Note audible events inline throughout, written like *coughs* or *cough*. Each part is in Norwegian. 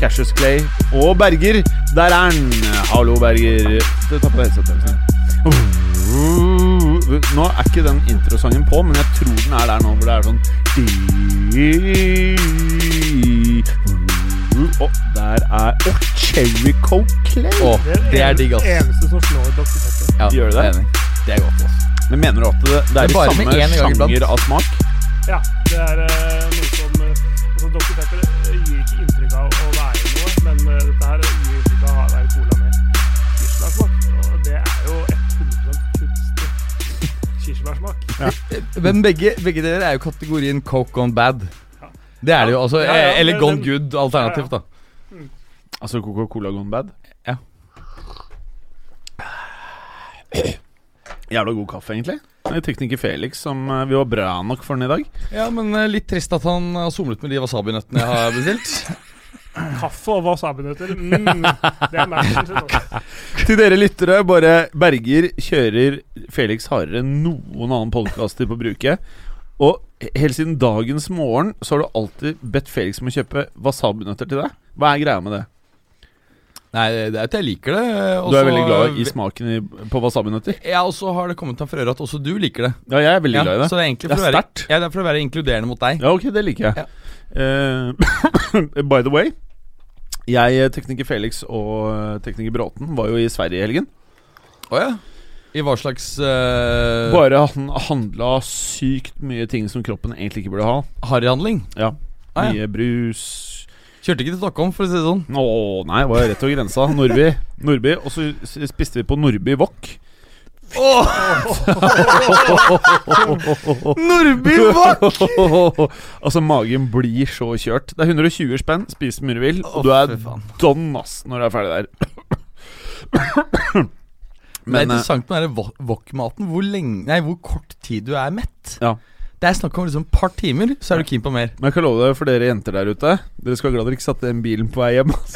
Cassius Clay og Berger. Der er han! Hallo, Berger. Du tar på headsetet. Nå er ikke den introsangen på, men jeg tror den er der nå, hvor det er sånn Å, der er Å, Cherry Coke Clay! Oh, det er digg, ass. Eneste som slår Dr. Pepper. Ja, Gjør du det? Det er godt, ass. Men mener du at det, det er i samme sjanger av smak? Ja, det er uh, noe som uh, altså Dr. Pepper Men begge, begge deler er jo kategorien coke gone bad. Det er det jo. altså Ja, ja, Eller men gone good alternativt, da. Altså Coca-Cola Gone Bad? Ja. Jævla god kaffe, egentlig. Er Tekniker Felix som eh, Vi var bra nok for den i dag. Ja, men eh, litt trist at han har somlet med de wasabinøttene jeg har bestilt. *laughs* Kaffe og wasabinøtter, mm, det er matchen sin. *laughs* Til dere lyttere, bare Berger kjører Felix hardere enn noen annen podkaster på bruket. Og helt siden dagens morgen så har du alltid bedt Felix om å kjøpe wasabinøtter til deg. Hva er greia med det? Nei, det er at jeg liker det. Du er veldig glad i smaken i, på wasabinøtter? Ja, og så har det kommet fram for øre at også du liker det. Ja, jeg er veldig Ja, glad i det. Så det er egentlig Det er å være, sterkt. ja, det er for å være inkluderende mot deg. Ja, ok, det liker jeg. Eh, *coughs* by the way, jeg, eh, tekniker Felix og eh, tekniker Bråten var jo i Sverige i helgen. Å ja. I hva slags uh, Bare han handla sykt mye ting som kroppen egentlig ikke burde ha. harryhandling? Ja, Ah, ja. Mye brus Kjørte ikke til Stockholm, for å si det sånn. Å nei, det var rett over grensa. Nordby. Nordby Og så spiste vi på Nordby Wok. Nordby Wok! altså, magen blir så kjørt. Det er 120 spenn, spis mye du vil, og du er don ass når du er ferdig der. Men, det er eh, interessant med den wok-maten. Hvor hvor kort tid du er mett. Ja. Det er snakk om liksom et par timer, så er du keen på mer. Men jeg kan love det for dere jenter der ute Dere skal være glad dere ikke satte den bilen på vei hjem. ass.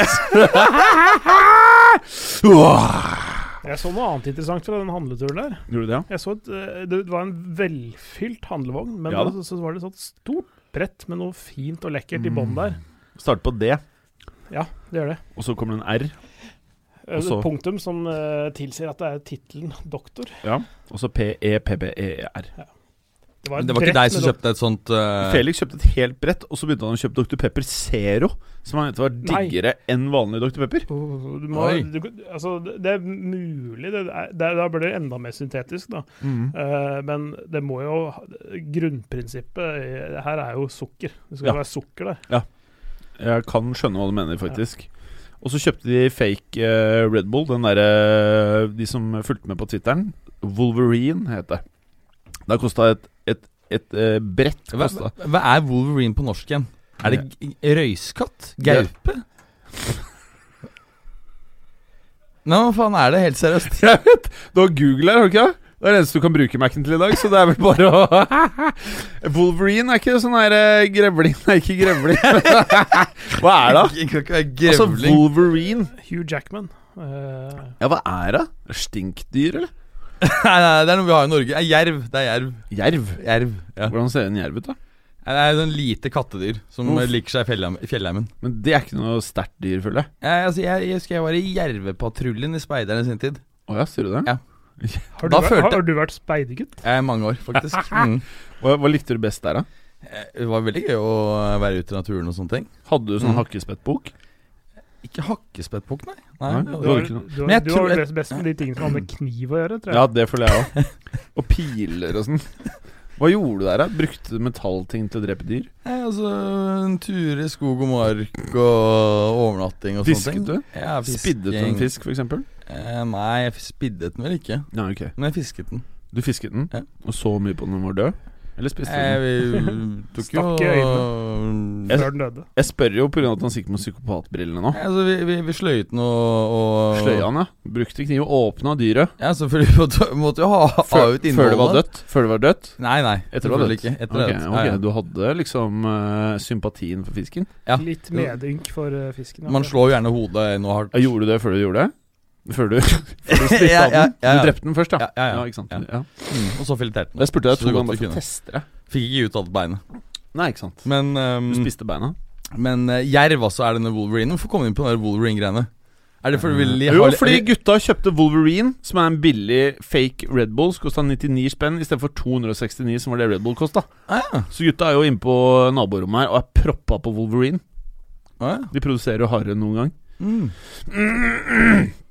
*laughs* Jeg så noe annet interessant fra den handleturen der. Gjorde du det? ja? Jeg så et, eh, Det var en velfylt handlevogn, men Ja så, så var det et stort brett med noe fint og lekkert i bånn der. Start på D, Ja, det gjør det. og så kommer det en R. Eh, Punktum som uh, tilsier at det er tittelen doktor. Ja Og så P-E-P-P-E-R. Det var, det var ikke deg som kjøpte et sånt uh, Felix kjøpte et helt brett, og så begynte han å kjøpe Dr. Pepper Zero. Som han mente var Nei. diggere enn vanlig Dr. Pepper. dok- du må, du, altså, det, er mulig. Det er, det, da blir det enda mer syntetisk, da. Eh, men det må jo Grunnprinsippet her er jo sukker. Det skal Ja. være sukker der. Jeg kan skjønne hva du mener, faktisk. Og så kjøpte de fake uh, Red Bull, den derre De som fulgte med på Twitteren. Wolverine het det. Det kosta et, et, eh, brett hva, kosta. hva er Wolverine på norsk igjen? Er det g- røyskatt? Gaupe? *laughs* Nei, hva faen er det? Helt seriøst. *laughs* Jeg vet! Du har Google her, har du ikke det? Det er det eneste du kan bruke Mac-en til i dag, så det er vel bare å *laughs* Wolverine er ikke sånn her eh, grevling Nei, ikke grevling. hva er det? Det kan ikke være Altså, grevling. Wolverine Hugh Jackman. Eh, Ja, hva er det? Stinkdyr, eller? *laughs* nei, nei, det er noe vi har i Norge. Det er Jerv. Det er jerv. Jerv. Jerv, ja. Hvordan ser en jerv ut, da? Det er sånn lite kattedyr som Uff. liker seg i fjellheim- i fjellheimen. Men det er ikke noe sterkt dyr, føler jeg. Jeg, altså, jeg, jeg husker jeg var i Jervepatruljen i Speideren i sin tid. Å ja, sier du det? Ja. *laughs* har, du, Da vært- følte- har, har du vært speidergutt? Jeg er mange år, faktisk. *laughs* Mm. Hva, hva likte du best der, da? Eh, Det var veldig gøy å være ute i naturen og sånne ting. Hadde du sånn Mm. hakkespettbok? Ikke hakkespettbukk, nei. nei. Nei, det Du har, du, har- du har lest best med de tingene som har med kniv å gjøre, tror jeg. Ja, det føler jeg òg. Og piler og sånn. Hva gjorde du der, da? Brukte du metallting til å drepe dyr? Nei, altså En tur i skog og mark og overnatting og sånne ting. Fisket du? Ja, fisking. Spiddet du en fisk, f.eks.? Eh, nei, jeg spiddet den vel ikke. Nei, ok. Men jeg fisket den. Du fisket den, Ja. og så mye på den den var død? Eller spiste den? Eh, *laughs* Stakk i øynene. Før den døde. Jeg spør jo pga. at han sikkert med psykopatbrillene nå. Altså, vi, vi, vi sløyte den og, og Sløya den, ja. Brukte kniv og åpna dyret. Ja, selvfølgelig måtte, måtte jo ha, ha Før, ut før det var dødt? Før det var dødt? Nei, nei. Etter det var dødt? ikke. Etter okay, det. ok, Ja, ja. Du hadde liksom uh, sympatien for fisken? Ja. Litt medynk for uh, fisken. Man slår jo gjerne hodet noe hardt. Gjorde du det før du gjorde det? Før du, *laughs* før du splitta Ja, ja, den? ja, ja. Du drepte den først, ja? Ja, ja, ja. ikke sant? Ja. Ja. Mm, og så fileterte den. Jeg spurte deg vi bare kunne. teste det. Fikk ikke ut alt beinet. Nei, ikke sant. Men, um, Du spiste beina? men uh, jerv også er denne Wolverine. Hvorfor kom vi inn på den Wolverine-greiene? Er det fordi du vil Jo, fordi gutta kjøpte Wolverine, som er en billig fake Red Bull. Som kosta 99 spenn istedenfor 269, som var det Red Bull kosta. ah, ja. Så gutta er jo inne på naborommet her og er proppa på Wolverine. Ah, ja. De produserer jo hardere enn noen gang. Mm. *clears throat*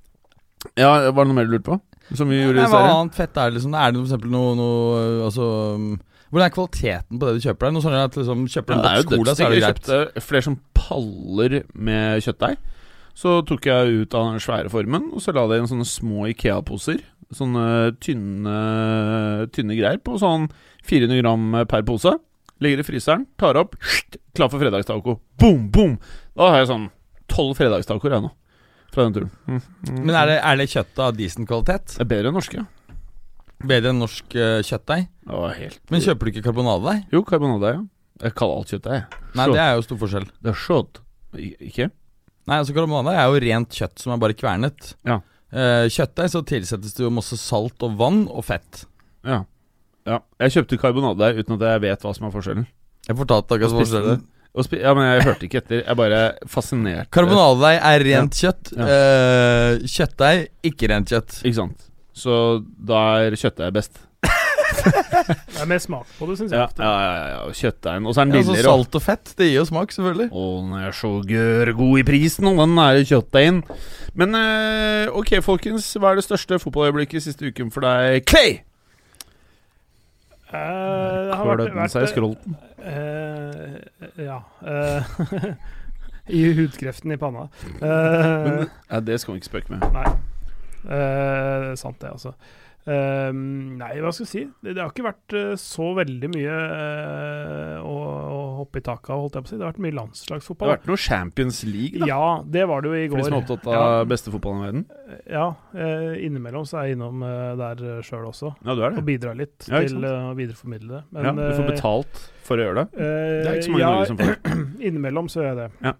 Ja, Var det noe mer du lurte på? Som vi gjorde i hva serien? annet fett er det liksom? Er det eksempel noe, noe Altså um, Hvordan er kvaliteten på det du kjøper deg? Noe sånn at liksom Kjøper du en boks cola, så er det greit. Jeg kjøpte flere som paller med kjøttdeig. Så tok jeg ut av den svære formen, og så la det inn sånne små Ikea-poser. Sånne tynne, tynne greier på sånn 400 gram per pose. Legger i fryseren, tar opp, klar for fredagstaco. Boom, boom! Da har jeg sånn tolv fredagstacoer jeg nå. Fra den turen. Mm. Mm. Men er det, er det kjøttet av decent kvalitet? Det er bedre enn norske. Bedre enn norsk uh, kjøttdeig? Helt Men kjøper du ikke karbonadedeig? Jo, karbonadeig, ja. Jeg kaller alt kjøttdeig. Nei, det er jo stor forskjell. Det er shot. Ikke? Nei, altså Karbonadedeig er jo rent kjøtt som er bare kvernet. Ja. Uh, kjøttdeig så tilsettes det jo masse salt og vann og fett. Ja. ja. Jeg kjøpte karbonadedeig uten at jeg vet hva som er forskjellen. Jeg fortalte deg hva som var forskjellen. Den. Og spi ja, men jeg hørte ikke etter. Jeg bare fascinerte. Karbonadedeig er rent kjøtt. Ja. Uh, kjøttdeig ikke rent kjøtt. Ikke sant. Så da er kjøttdeig best. *laughs* Det er mer smak på det, syns jeg. Ja, ofte. ja, ja, ja. Kjøttdeigen. Og så er den Ja, så billigere. og- salt og fett, det gir jo smak, selvfølgelig. Å, den er så gørrgod i prisen, og den er kjøttdeigen. Men eh, ok, folkens. Hva er det største fotballøyeblikket siste uken for deg? Clay! Eh, har vært, Klødde seg i skrolten. Uh, Ja. Uh, *laughs* I hudkreften i panna. Eh, Men ja, det skal man ikke spøke med. Nei. Eh, sant det, altså. Eh, nei, hva skal jeg si? Det, det har ikke vært eh, så veldig mye uh, å, å hoppe i taket av, holdt jeg på å si. Det har vært mye landslagsfotball. Det har vært noe Champions League, da. Ja, det var det jo i For de som er opptatt av Ja. beste fotballen i verden. Ja, Uh, innimellom så er jeg innom der sjøl også. Ja, du er Og det. bidrar litt Ja, til å videreformidle det. ja, du får betalt for å gjøre det. Det er ikke så mange i ja, Norge som får det. *clears throat* Innimellom så gjør jeg det. Ja.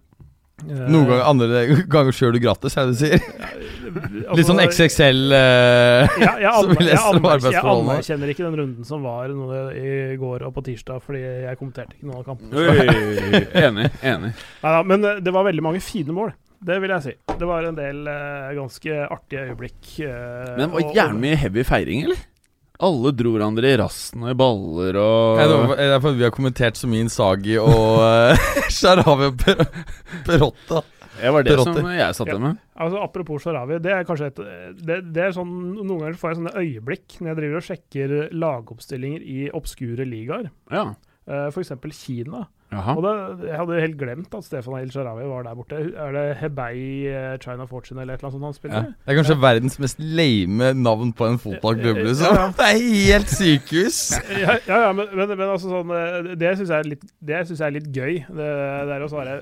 Eh, Noen ganger, andre ganger kjører du gratis, er det du sier. *laughs* altså, Litt sånn XXL eh, Ja, jeg, *laughs* som vi leser om arbeidsforholdene. jeg anerkjenner ikke den runden som var i går og på tirsdag, fordi jeg kommenterte ikke noen av kampene. Enig. enig Neida, men eh, det var veldig mange fine mål. Det vil jeg si. Det var en del eh, ganske artige øyeblikk. eh, Men det var gjerne mye heavy feiring, eller? Alle dro hverandre i rassen og i baller og ja, det er fordi vi har kommentert så mye Insagi og uh, *laughs* *laughs* Sharawi og Per- Perotta. Det var det Perotti. som jeg satt Ja. med. Altså Apropos Sharawi, det er kanskje et det, det er sånn, Noen ganger får jeg sånne øyeblikk når jeg driver og sjekker lagoppstillinger i obskure ligaer. Ja. Uh, F.eks. Kina. Jaha. Og da, Jeg hadde helt glemt at Stefan El Sharawi var der borte. Er det Hebei eh, China Fortune eller et eller annet sånt han Ja. spiller? Det er kanskje verdens mest lame navn på en fotballklubb. Liksom. ja. *laughs* Det er helt sykehus! *laughs* Ja, ja, ja men, men, men altså sånn eh, Det syns jeg, er det jeg er litt gøy. Det, det er å svare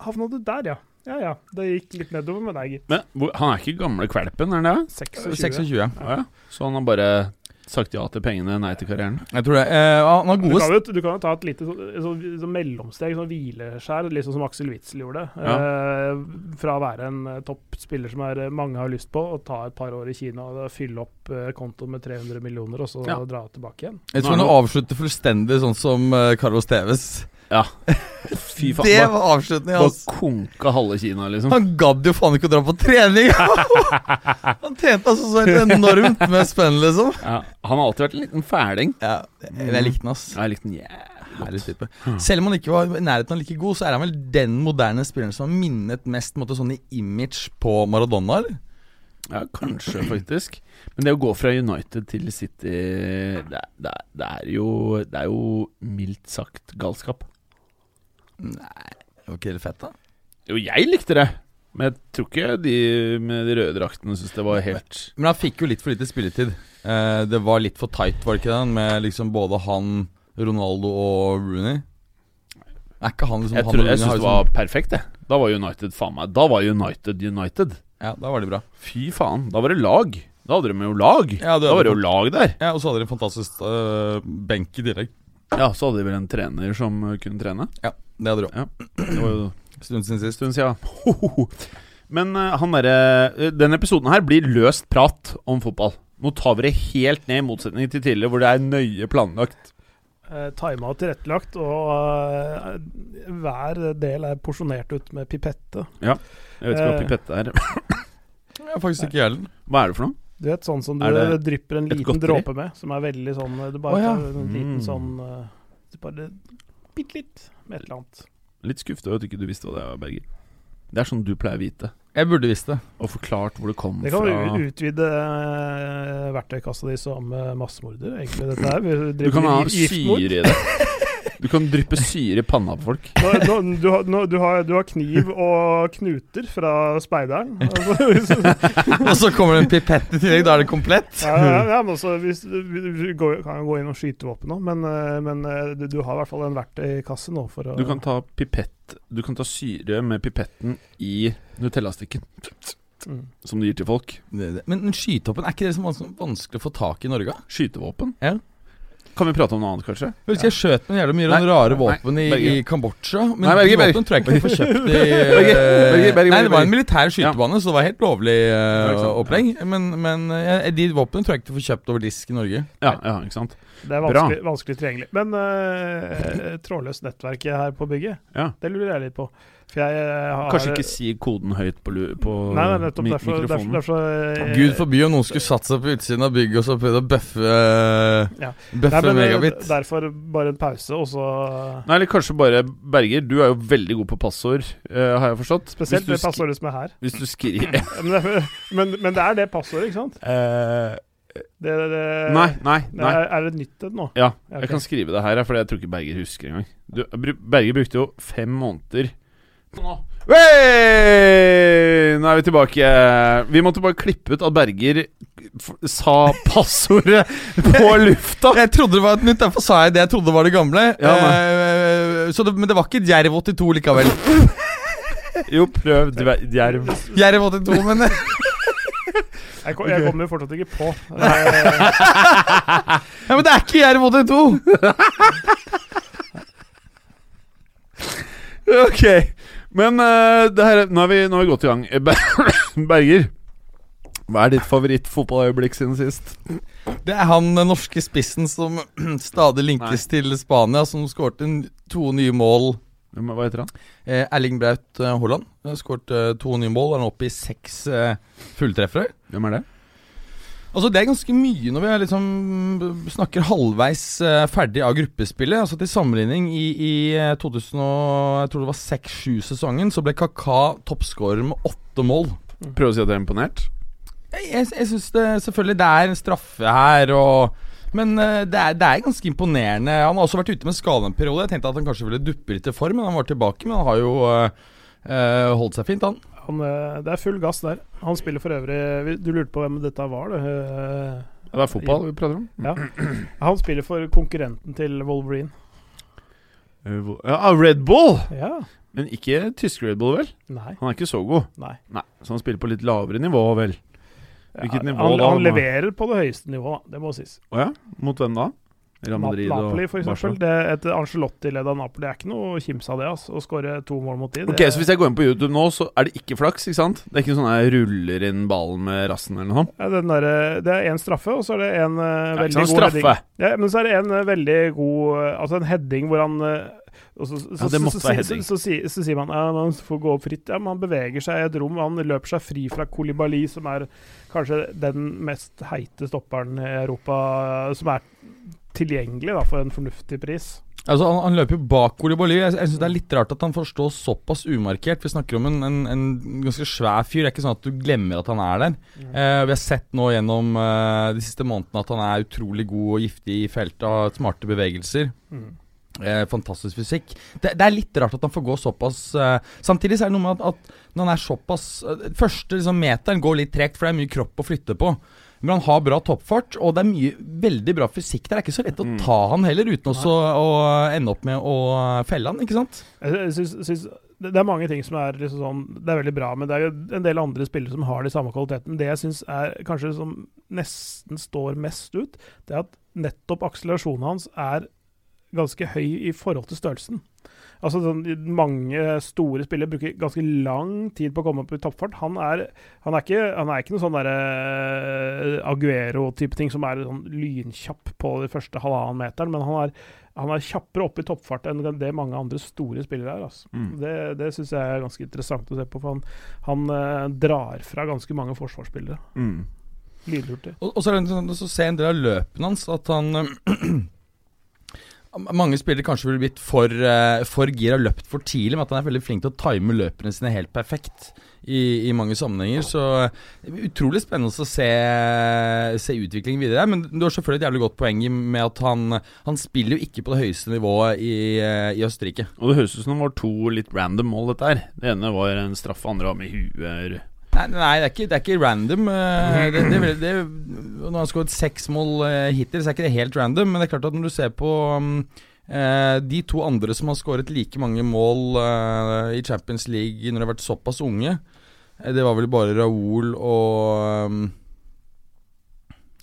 Havna du der, ja? Ja ja. Det gikk litt nedover med deg, gitt. Men hvor, han er ikke gamle kvelpen, er han det? 26. 26. Ja, ja. Så han har bare sagt ja til pengene, nei til karrieren? Jeg tror det. Eh, han har Du kan, jo, du kan jo ta et lite så, så, så mellomsteg, sånn hvileskjær, sånn som Aksel Witzel gjorde. Eh, fra å være en eh, toppspiller som er, eh, mange har lyst på, og ta et par år i Kina og fylle opp eh, kontoen med 300 millioner, og så Ja. dra tilbake igjen. Jeg tror han avslutter fullstendig sånn som eh, Carlos Tevez. Ja. Fy faen. Det var avslutningen bare hans. konka halve Kina, liksom. Han gadd jo faen ikke å dra på trening! *laughs* han tjente altså så enormt med spenn, liksom. Ja, han har alltid vært en liten fæling. Ja, jeg likte den, ass. Jeg likte den yeah. Herlig type. Hmm. Selv om han ikke var i nærheten av like god, så er han vel den moderne spilleren som har minnet mest måtte, sånn i image på Maradona, eller? Ja, kanskje, faktisk. Men det å gå fra United til City Det, det, det, er, jo, det er jo mildt sagt galskap. Nei, det var ikke helt fett, da. Jo, jeg likte det. Men jeg tror ikke de med de røde draktene syntes det var helt Men han fikk jo litt for lite spilletid. Eh, det var litt for tight, var det ikke det? Med liksom både han Ronaldo og Rooney? Er ikke han liksom Jeg, han tror, og jeg Rooney syns har det liksom- var perfekt, det. Da var United faen meg Da var United United. Ja, da var de bra. Fy faen. Da var det lag. Da hadde de jo lag. Ja, det da var det jo lag der. Ja, Og så hadde de en fantastisk øh, benk i tillegg. Ja, så hadde de vel en trener som uh, kunne trene. Ja, det hadde du. Ja. Det var jo Stund siden sist. stund siden. Men uh, han derre uh, Denne episoden her blir løst prat om fotball. Nå tar vi det helt ned, i motsetning til tidligere, hvor det er nøye planlagt. Uh, Tima og tilrettelagt, og uh, hver del er porsjonert ut med pipette. Ja, Jeg vet ikke hva Eh. pipette er. jeg har faktisk ikke jeg heller. Hva er det for noe? Du vet, sånn som du Er drypper en liten godteri? dråpe med, som er veldig sånn Du bare oh, ja. tar en liten Mm. sånn eh, Du bare Bitte litt med et eller annet. Litt skuffet over at ikke du visste hva det var, Berger. Det er sånn du pleier å vite. Jeg burde visst det. Og forklart hvor det kom fra. Det kan fra. u- utvide uh, verktøykassa di som uh, massemorder, egentlig, dette her. Du kan ha syre i det. *laughs* Du kan dryppe syre i panna på folk. Nå, nå, du, har, nå, du, har, du har kniv og knuter fra speideren. Altså, *laughs* Og så kommer det en pipett i tillegg. Da er det komplett. ja, ja, ja, men også, hvis, vi vi går, kan jo gå inn og skyte våpen nå, men, eh, men eh, du, du har i hvert fall en verktøykasse nå for å Du kan ta pipett Du kan ta syre med pipetten i Nutella-stikken mm. som du gir til folk. Det- det- Men, skytevåpen, er ikke det så vans- vanskelig å få tak i i Norge? Skytevåpen. Ja. Kan vi prate om noe annet, kanskje? Jeg husker jeg skjøt med jævla mye Nei, rare nei, våpen i, i Kambodsja. Men Nei, Berge, våpen tror jeg ikke du får kjøpt i Berge, Berge, Berge, Nei, det var en militær skytebane, så det var helt lovlig Ja, sant. opplegg. Men, men eh, de våpnene tror jeg ikke du får kjøpt over disk i Norge. Ja, ja ikke sant? Det er vanskelig, vanskelig tilgjengelig. Men uh, trådløst nettverk her på bygget, Ja. det lurer jeg litt på. For jeg eh, har Kanskje ikke si koden høyt på, på Nei, nei, nettopp mik- derfor, derfor, mikrofonen. derfor eh, Gud forby om noen skulle satt seg på utsiden av bygget og så prøvd å bøffe Ja. Bøffe Nei, eh, megabit. Derfor bare en pause, og så Nei, eller kanskje bare Berger, du er jo veldig god på passord, uh, har jeg forstått. Spesielt det passordet som er her. Hvis du skriver *laughs* Men det, men, men det er det passordet, ikke sant? Uh, Det, det, Nei, nei. det nei er, er det nytt nå? Ja, jeg okay. kan skrive det her, ja, for jeg tror ikke Berger husker engang. Du, Berger brukte jo fem måneder Nå er vi tilbake. Vi måtte bare klippe ut at Berger sa passordet på lufta. *laughs* Jeg trodde det var et nytt, derfor sa jeg det jeg trodde var det gamle. Ja, men. så det, men det var ikke Djerv 82 likevel. *laughs* Jo, prøv djerv. Djerv 82, men Jeg, kom, jeg kommer fortsatt ikke på. *laughs* Eh, Ja, men det er ikke Djerv 82! Ok. Men eh, det her, nå, er vi, nå er vi godt i gang. Eh, *coughs* Berger, hva er ditt favorittfotballøyeblikk siden sist? Det er han den norske spissen som *clears throat* stadig linkes til Spania, som skårte to nye mål. Hva heter han? Eh, Erling Braut eh, Haaland skåret to nye mål. Han er oppe i seks eh, fulltreffere. Hvem er det? Altså Det er ganske mye når vi liksom snakker halvveis eh, ferdig av gruppespillet. Altså Til sammenligning, i, i eh, 2000 og, jeg tror det var 6-7-sesongen, så ble Kaka toppskårer med åtte mål. Prøv å si at jeg er imponert. Jeg, jeg, jeg syns det selvfølgelig det er en straffe her, og, men eh, det, er, det er ganske imponerende. Han har også vært ute med skade en periode. Jeg tenkte at han kanskje ville duppe litt i form, men han var tilbake. Men han har jo eh, eh, holdt seg fint, han. Han, eh, det er full gass der. Han spiller for øvrig Du lurte på hvem dette var, du? Ja, Det er fotball vi prater om. *clears throat* Ja. Han spiller for konkurrenten til Wolverine. Eh, Ja, Red Bull! Ja. Men ikke tysk Red Bull, vel? Nei. Han er ikke så god. Nei. Nei, Så han spiller på litt lavere nivå, vel? Hvilket Ja, nivå han, da? han leverer på det høyeste nivået, det må sies. Å ja? Mot hvem da? Napoli, for eksempel. Barca? Det, et Angelotti-leda Napoli er ikke noe kims av det. Altså, å skåre to mål mot de. Ok, Så hvis jeg går inn på YouTube nå, så er det ikke flaks, ikke sant? Det er ikke sånn jeg ruller inn ballen med rassen eller noe ja, den der, det er én straffe, og så er det en uh, Det er veldig ikke god straffe. heading. Ja, men så er det en uh, veldig god uh, Altså en heading hvor han eh, så, så, Ja, det måtte være heading. så, så, sier- man ja, man får gå opp fritt. Ja, Man beveger seg i et rom. Han løper seg fri fra Kolibali, som er kanskje den mest heite stopperen i Europa, som er tilgjengelig da, for en fornuftig pris. Altså Han, han løper jo bak Kolibali. Jeg, jeg synes Det er litt rart at han får stå såpass umarkert. Vi snakker om en, en, en ganske svær fyr. Det er ikke sånn at du glemmer at han er der. Eh, vi har sett nå gjennom eh, de siste månedene at han er utrolig god og giftig i feltet. Har smarte bevegelser. Mm. Eh, fantastisk fysikk. Det, det er litt rart at han får gå såpass eh, Samtidig så er det noe med at, at når han er såpass eh, Første liksom, meteren går litt tregt, for det er mye kropp å flytte på. Men han har bra toppfart, og det er mye veldig bra fysikk. Det er ikke så lett å ta han heller, uten også å ende opp med å felle han, ikke sant? Jeg synes, synes det det er mange ting som er liksom sånn Det er veldig bra, men det er jo en del andre spillere som har de samme kvalitetene. Det jeg syns er kanskje som nesten står mest ut, det er at nettopp akselerasjonen hans er ganske høy i forhold til størrelsen. Altså sånn, Mange store spillere bruker ganske lang tid på å komme opp i toppfart. Han er, han er, ikke, han er ikke noe sånn derre Aguero-type ting som er sånn lynkjapp på de første halvannen meteren, men han er, han er kjappere opp i toppfart enn det mange andre store spillere er. Altså. Mm. Det, det syns jeg er ganske interessant å se på, for han, han eh, drar fra ganske mange forsvarsspillere. Mm. Og, og så er det interessant å se en del av løpene hans at han *clears throat* Mange spillere kanskje ville blitt for, uh, for gira og løpt for tidlig, men at han er veldig flink til å time løpene sine helt perfekt i, i mange sammenhenger. Så er utrolig spennende å se, se utviklingen videre. Men du har selvfølgelig et jævlig godt poeng med at han, han spiller jo ikke på det høyeste nivået i, eh, i Østerrike. Og det høres ut som det var to litt random mål, dette her. Det ene var en straff, andre var med huet. Nei, nei det, er ikke, det er ikke random. eh, Det, det, det, det, når han har skåret seks mål eh, hittil, så er ikke det helt random. Men det er klart at når du ser på mm, eh, de to andre som har skåret like mange mål eh, i Champions League når de har vært såpass unge, det var vel bare Raoul og mm,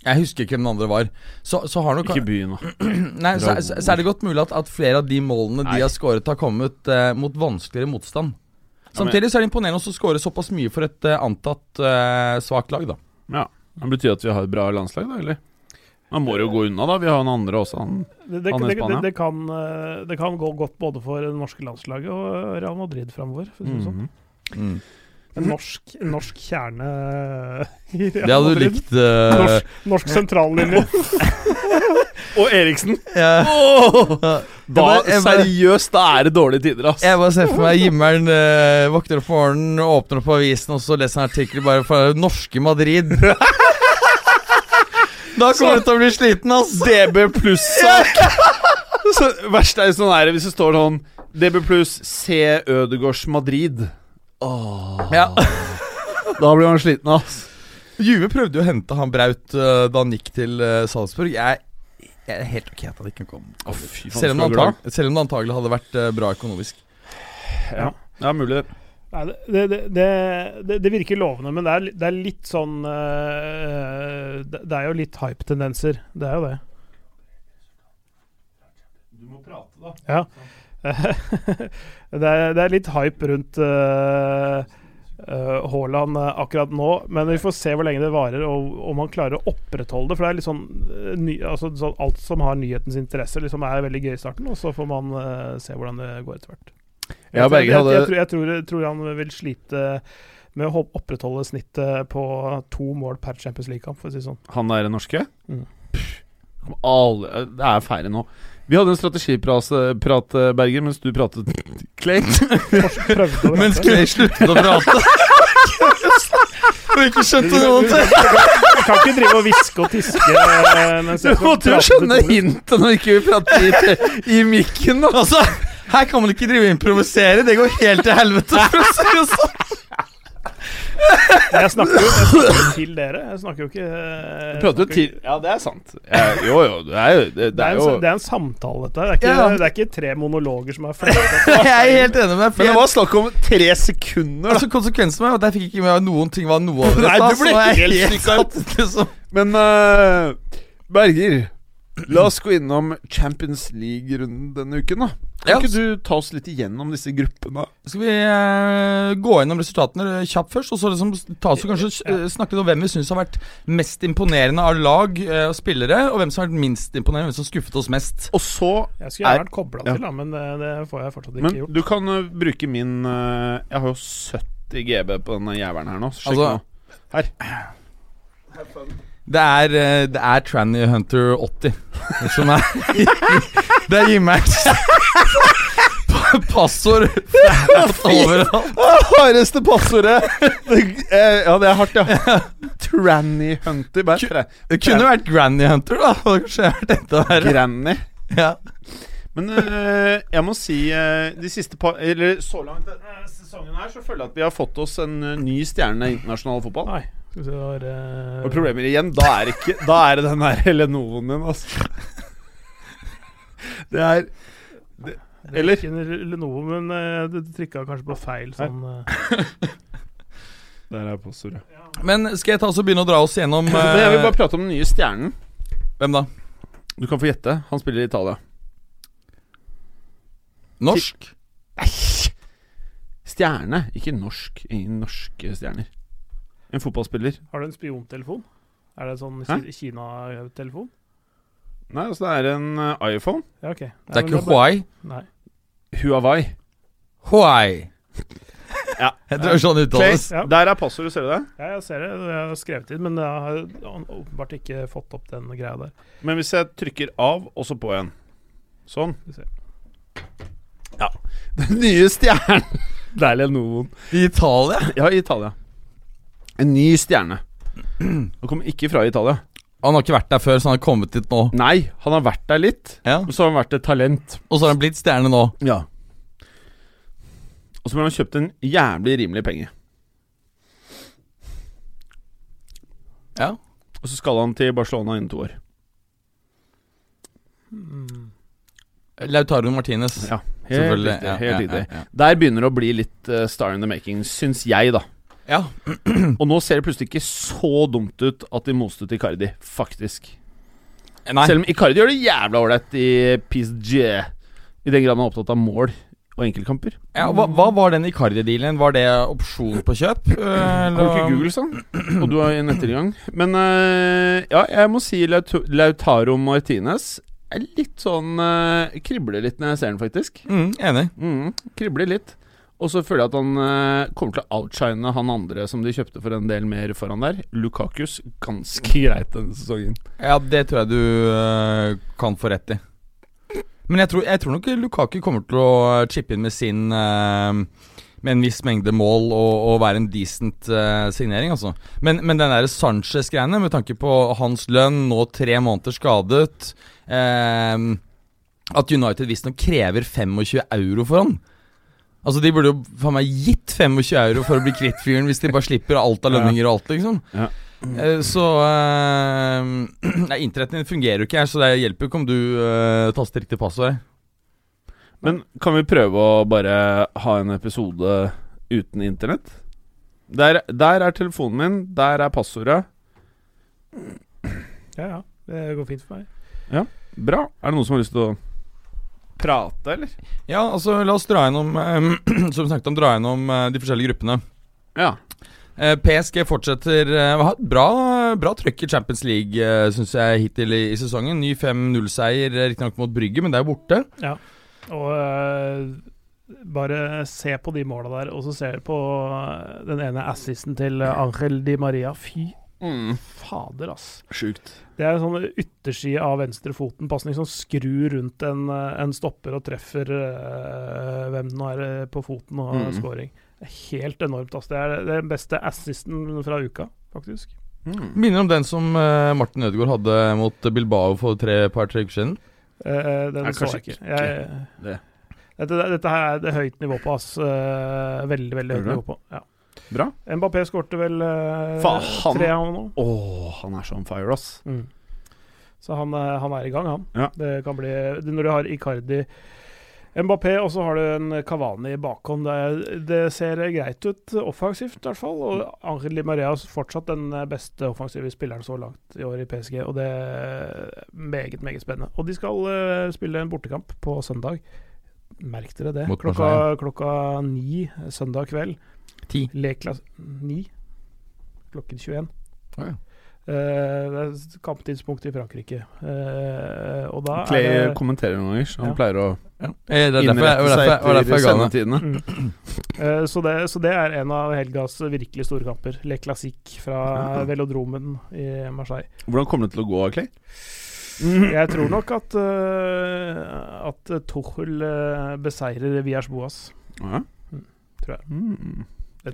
Jeg husker ikke hvem den andre var. Så, så har nok Ikke byen, da. *clears throat* Nei, så, så, så er det godt mulig at, at flere av de målene Nei. de har skåret, har kommet eh, mot vanskeligere motstand. Samtidig så er det imponerende å skåre såpass mye for et uh, antatt uh, svakt lag, da. Ja. Det betyr at vi har et bra landslag, da, eller? Man må jo gå unna, da. Vi har han andre også. Han. Det, det, Han i Spania. det, kan, eh, det kan gå godt både for det norske landslaget og Real Madrid framover. For å si det sånn. Mm. En norsk, norsk kjerne i Real Det hadde du likt. uh... Norsk, norsk sentrallinje. *laughs* Og Eriksen! ja. Da, Jeg bare- seriøst, da er det dårlige tider, ass. Jeg bare ser for meg himmelen eh, våkner opp om morgenen, åpner opp avisen og så leser en artikkel bare fra norske Madrid. *laughs* da kommer du til å bli sliten, ass. DB pluss-sak. Så Verst er jo sånn her hvis det står sånn DB pluss C Ødegårds Madrid. Ja. *laughs* Da blir man sliten, ass. Juve prøvde jo å hente han Braut eh, da han gikk til eh, Salzburg. Jeg, jeg er helt ok at han ikke kom. Oh, fy Selv om, det antag selv om det antagelig hadde vært eh, bra økonomisk. Ja. ja, mulig det. Nei, det, det, det, det, det virker lovende, men det er, det er litt sånn uh, det, det er jo litt hype-tendenser. Det er jo det. Du må prate, da. Ja. *laughs* det, er, det er litt hype rundt eh, Haaland eh, akkurat nå, men vi får se hvor lenge det varer, og om han klarer å opprettholde det. For det er litt sånn, eh, ny, altså, sånn Alt som har nyhetens interesse, liksom er veldig gøy i starten, og så får man eh, se hvordan det går etter hvert. Jeg, ja, jeg, jeg, tror, jeg, tror, tror han vil slite med å opprettholde snittet på to mål per Champions League-kamp, for å si det sånn. Han er norske? Mm. Pff, alle, det er færre nå. Vi hadde en strategiprat, Berger, mens du pratet Clay. *laughs* Mens. Clay sluttet å prate. Og *laughs* ikke skjønte noen ting. Du kan ikke drive og hviske og tiske eh, mens Du jeg måtte jo skjønne hintet når ikke vi prater i, i mikken. Altså, her kan man ikke drive og improvisere. Det går helt til helvete. For å si det sånn. Jeg snakker jo, jeg snakker jo til dere. Jeg snakker jo ikke Du prater jo til Ja, det er sant. Jeg, jo, jo, det er jo Det, det er, er en, jo det er en samtale, dette. her. Det er ikke, Ja. det er ikke tre monologer som er fløyta. *laughs* Jeg er helt enig med deg. Men det var snakk om tre sekunder. Altså Konsekvensen var at jeg fikk ikke med meg noen ting var noe av det *laughs* Nei, du ble helt stykka satt, liksom. Men uh, Berger, la oss gå innom Champions League-runden denne uken, da. Kan Ja. ikke du ta oss litt igjennom disse gruppene? Skal vi eh, gå gjennom resultatene kjapt først, og så liksom ta oss og kanskje eh, snakke litt om hvem vi syns har vært mest imponerende av lag eh, og spillere, og hvem som har vært minst imponerende, hvem som skuffet oss mest. Og så Jeg skulle gjerne Er- vært kobla ja. til, da, men det, det får jeg fortsatt ikke Men gjort. du kan uh, bruke min uh, Jeg har jo 70 GB på denne jævelen her nå. så Sjekk Altså- nå. Her. Det er, eh, det er Tranny Hunter 80 som er *laughs* Det er Jimmers *laughs* passord overalt. Hardeste passordet! Eh, ja, det er hardt, ja. Tranny Hunter. Bare tre. Det kunne vært Granny Hunter, da. Kanskje vært enda verre. Granny. Ja. Men øh, jeg må si øh, de siste par Eller så langt denne sesongen her så føler jeg at vi har fått oss en ny stjerne i internasjonal fotball. Nei. Skal vi se, var eh, Og problemer igjen, da er, ikke, da er det den der Lenovoen din, altså. *laughs* Det er det er eller? Ikke en Lenovo, men eh, du trykka kanskje på feil sånn eh. *laughs* Der er passordet. Men skal jeg ta oss og begynne å dra oss gjennom *laughs* Men jeg vil eh, bare prate om den nye stjernen. Hvem da? Du kan få gjette. Han spiller i Italia. Norsk? Nei! Stjerne, ikke norsk. Ingen norske stjerner. En fotballspiller. Har du en spiontelefon? Er det en sånn Kina-telefon? Nei, altså det er en eh, iPhone. Ja, ok. Det er ikke Huawei? Nei. Huawei. Huawei. *laughs* Ja. Jeg tror sånn uttales. Ja. der er passordet, ser du det? Ja, jeg ser det. Jeg har skrevet inn, men jeg har åpenbart ikke fått opp den greia der. Men hvis jeg trykker av, og så på igjen Sånn. Ja. *laughs* Den nye stjernen. Deilig Lenovoen. I Italia? Ja, i Italia. En ny stjerne. Han kommer ikke fra Italia. Han har ikke vært der før, så han har kommet dit nå. Nei, han har vært der litt. Ja. Og så har han vært et talent. Og så har han blitt stjerne nå. Ja. Og så ble han kjøpt en jævlig rimelig penge. Ja. Og så skal han til Barcelona innen to år. Lautaro Martinez. Ja, helt Selvfølgelig. riktig. Ja, Helt ja, riktig. ja, ja. Der begynner det å bli litt eh, star in the making, syns jeg, da. Ja. Og nå ser det plutselig ikke så dumt ut at de moste til Icardi, faktisk. Nei. Selv om Icardi gjør det jævla ålreit i PSG, i den grad han er opptatt av mål og enkeltkamper. Ja, hva, hva var den Icardi-dealen? Var det opsjon på kjøp? Eller? Har du ikke Google, sånn? Og du har en ettergang. Men uh, ja, jeg må si Laut Lautaro Martinez er litt sånn uh, Kribler litt når jeg ser den, faktisk. Mm, enig. Mm, kribler litt. Og så føler jeg at han eh, kommer til å outshine han andre som de kjøpte for en del mer foran der. Lukakus. Ganske greit denne sesongen. Ja, det tror jeg du eh, kan få rett i. Men jeg tror, jeg tror nok Lukaku kommer til å chippe inn med sin eh, Med en viss mengde mål og, og være en decent eh, signering, altså. Men, men den der Sanchez-greiene, med tanke på hans lønn, nå tre måneder skadet eh, At United visstnok krever 25 euro for han. Altså De burde jo faen meg gitt 25 euro for å bli kvitt fyren, hvis de bare slipper alt av lønninger og alt, liksom. Ja. Eh, Så uh, *clears throat* Nei, internetten din fungerer jo ikke her, så det hjelper jo ikke om du uh, taster riktig passord. Men kan vi prøve å bare ha en episode uten internett? Der, der er telefonen min, der er passordet. Ja, ja. Det går fint for meg. Ja, Bra. Er det noen som har lyst til å prate, eller? Ja, altså la oss dra gjennom eh, *clears throat* Som vi snakket om, dra gjennom eh, de forskjellige gruppene. Ja. Eh, PSG fortsetter hatt bra, bra trøkk i Champions League, uh, syns jeg, hittil i, i sesongen. Ny 5-0-seier, uh, riktignok mot Brygge, men det er jo borte. Og eh, bare se på de måla der, og så ser du på eh, den ene assisten til eh, Angel Di Maria. Fy Mm. fader, ass. Sjukt. Det er en sånn ytterside av venstrefoten, pasning som skrur rundt en, eh, en stopper og treffer eh, hvem det nå er eh, på foten og Mm. scoring. Helt enormt, ass. Det er det er den beste assisten fra uka, faktisk. Mm. Minner om den som uh, Martin Ødegaard hadde mot Bilbao for tre par-tre uker siden. Uh, den jeg så jeg ikke. ikke Jeg, det. Dette, dette her er det høyt nivå på, ass. Uh, veldig, veldig høyt nivå på. Ja. Bra. Mbappé skårte vel eh, Fa, han- tre av nå. Å, han er så on fire, ass. Mm. Så han, eh, han er i gang, han. Ja. Det kan bli det- Når du har Icardi Mbappé, og så har du en Cavani i bakhånd. Det, det ser greit ut offensivt, i hvert fall. Og Angel Di Maria er fortsatt den beste offensive spilleren så langt i år i PSG. Og det er meget, meget spennende. Og de skal uh, spille en bortekamp på søndag. Merk dere det. Klokka, klokka ni søndag kveld. Ti. Leklas ni. Klokken 21. Ah, ja. Uh, det er kamptidspunkt i Frankrike. Uh, og da Clay er det kommenterer noen ganger, så han Ja. pleier å Eh, Det er derfor jeg, innrette seg derfor, derfor ga den. sendetidene. mm. *clears throat* Eh, så, det, så det er en av helgas virkelig store kamper. Le Classique fra Ja. velodromen i Marseille. Hvordan kommer det til å gå, Clay? *laughs* Jeg tror nok at uh, At Tuchel beseirer Viers Boas. Ja. Mm, tror jeg. Mm.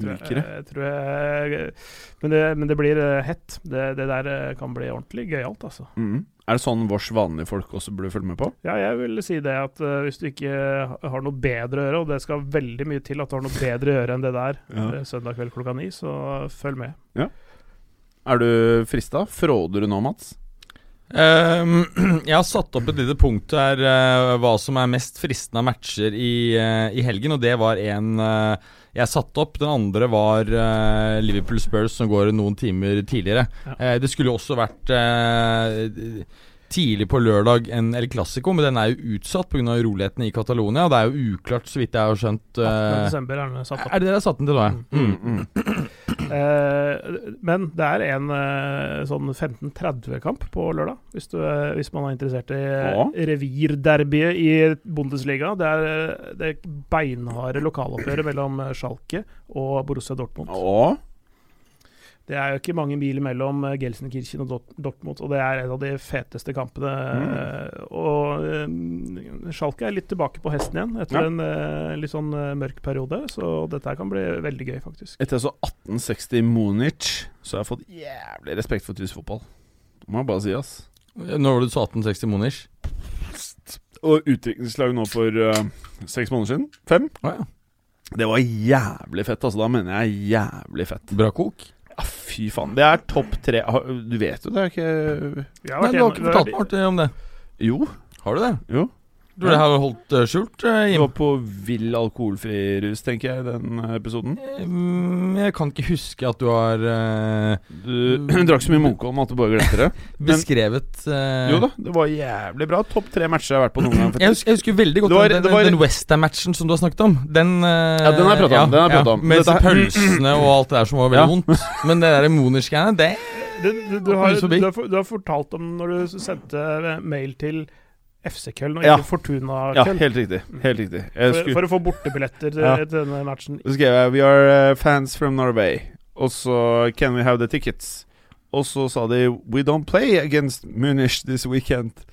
Det tror jeg, jeg, tror jeg men, det, men det blir eh, hett. Det, det der eh, kan bli ordentlig gøyalt, altså. Mm. Er det sånn vårs vanlige folk også burde følge med på? Ja, jeg vil si det at uh, hvis du ikke har noe bedre å gjøre, og det skal veldig mye til at du har noe bedre å gjøre enn det der Ja. søndag kveld klokka ni, så følg med. Er du frista? Fråder du nå, Mats? Um, *clears throat* jeg har satt opp et lite punkt her uh, hva som er mest fristende av matcher i, uh, i helgen, og det var en eh, jeg satte opp. Den andre var uh, Liverpool Spurs, som går noen timer tidligere. Ja. Eh, det skulle også vært eh, tidlig på lørdag en El Clásico, men den er jo utsatt pga. urolighetene i Catalonia. Det er jo uklart, så vidt jeg har skjønt 18. eh, desember er den satt opp. Er det dere har satt den til nå, ja? Mm, mm. Uh, *clears throat* men det er en uh, sånn 15-30-kamp på lørdag, hvis, du, uh, hvis man er interessert i Ja. revirderbyet i Bundesliga. Det er det beinharde lokaloppgjøret mellom Schalke og Borussia Dortmund. Å? Det er jo ikke mange mil mellom eh, Gelsenkirchen og Dortmund, og det er en av de feteste kampene. Mm. Og eh, Schalke er litt tilbake på hesten igjen etter Ja. en eh, litt sånn mørk periode, så dette kan bli veldig gøy, faktisk. Etter så 1860 Munich, så har jeg fått jævlig respekt for tysk fotball. Det må jeg bare si, ass. Når var det du sa 1860 Munich? Og utviklingslag nå for uh, seks måneder siden? Fem? Ah, ja. Det var jævlig fett, altså. Da mener jeg jævlig fett. Bra kok. Ja, fy faen. Det er topp tre Du vet jo det er ikke Vi har Nei, vært du har ikke har fortalt meg ordentlig om det. Jo. Har du det? jo. Du det har holdt det skjult, Uh, du var på vill alkoholfri rus, tenker jeg, den eh, episoden. Mm, Jeg kan ikke huske at du har uh, Du *clears throat* drakk så mye Munkholm at du bare glemte det. *laughs* beskrevet uh, Jo da, det var jævlig bra. Topp tre matcher jeg har vært på noen gang. Jeg husker, jeg husker veldig godt Det var- den, det var- den Westham-matchen som du har snakket om. Den uh, Ja, den har jeg pratet om, den har jeg ja, om. Med disse pølsene og alt det der som var veldig Ja. vondt. Men det der Moners-greiene, det Du, det du, har, du, har, du har fortalt om når du sendte eh, mail til FC Køln og Ja. ikke Fortuna Ja, helt riktig. Helt riktig. For, for å få bortebilletter til, Ja. til denne matchen. så skrev jeg 'We are uh, fans from Norway', og så 'Can we have the tickets'? Og så sa de 'We don't play against Munich this weekend'.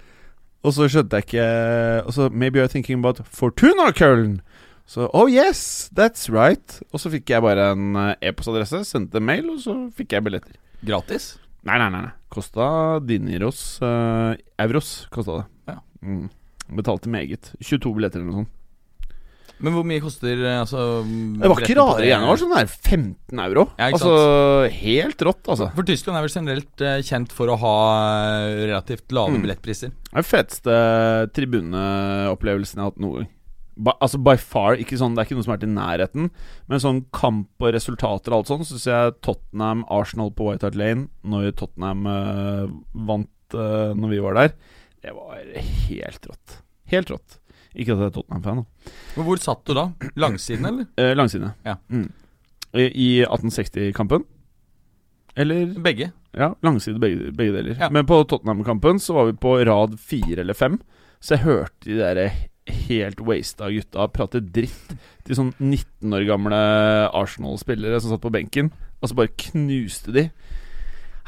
Og så skjønte jeg ikke Og så 'Maybe you're thinking about Fortuna Køln Så 'Oh yes, that's right'. Og så fikk jeg bare en eh, e-postadresse, sendte en mail, og så fikk jeg billetter. Gratis? Nei, nei, nei. nei. Kosta dineros. Uh, Euros kosta det. Ja. Mm. Betalte meget. 22 billetter eller noe sånt. Men hvor mye koster eh, altså Det var ikke rare greiene. Det var sånn der 15 euro. Ja, altså helt rått, altså. For Tyskland er vel generelt eh, kjent for å ha eh, relativt lave Mm. billettpriser. Det er den feteste tribuneopplevelsen jeg har hatt noen gang. By, altså by far, ikke sånn, Det er ikke noe som er til nærheten, men sånn kamp og resultater og alt sånn, syns jeg Tottenham-Arsenal på White Hart Lane, når Tottenham uh, vant uh, når vi var der, det var helt rått. Helt rått. Ikke at jeg er Tottenham-fan, da. Men hvor satt du da? Langsiden, eller? Eh, langsiden, Ja. Mm. I, I 1860-kampen. Eller Begge. Ja, langside begge, begge deler. Ja. Men på Tottenham-kampen så var vi på rad fire eller fem. Så jeg hørte de der helt wasta gutta prate dritt til sånn 19 år gamle Arsenal-spillere som satt på benken, og så bare knuste de.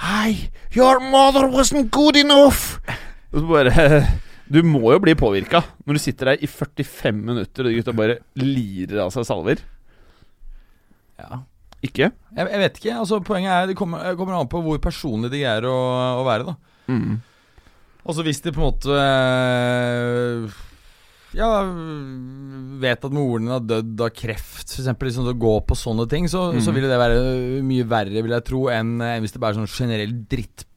Hei, your mother wasn't good enough! Og så bare *laughs* Du må jo bli påvirka når du sitter der i 45 minutter og de gutta bare lirer av seg salver. Ja. Ikke? Jeg, jeg vet ikke. altså Poenget er det kommer, kommer an på hvor personlig de er å, å være. da Mm. Altså Hvis de på en måte øh, Ja vet at moren din har dødd av kreft, f.eks. Liksom, å gå på sånne ting, så, Mm. så vil det være mye verre, vil jeg tro, enn enn hvis det bare er sånn generell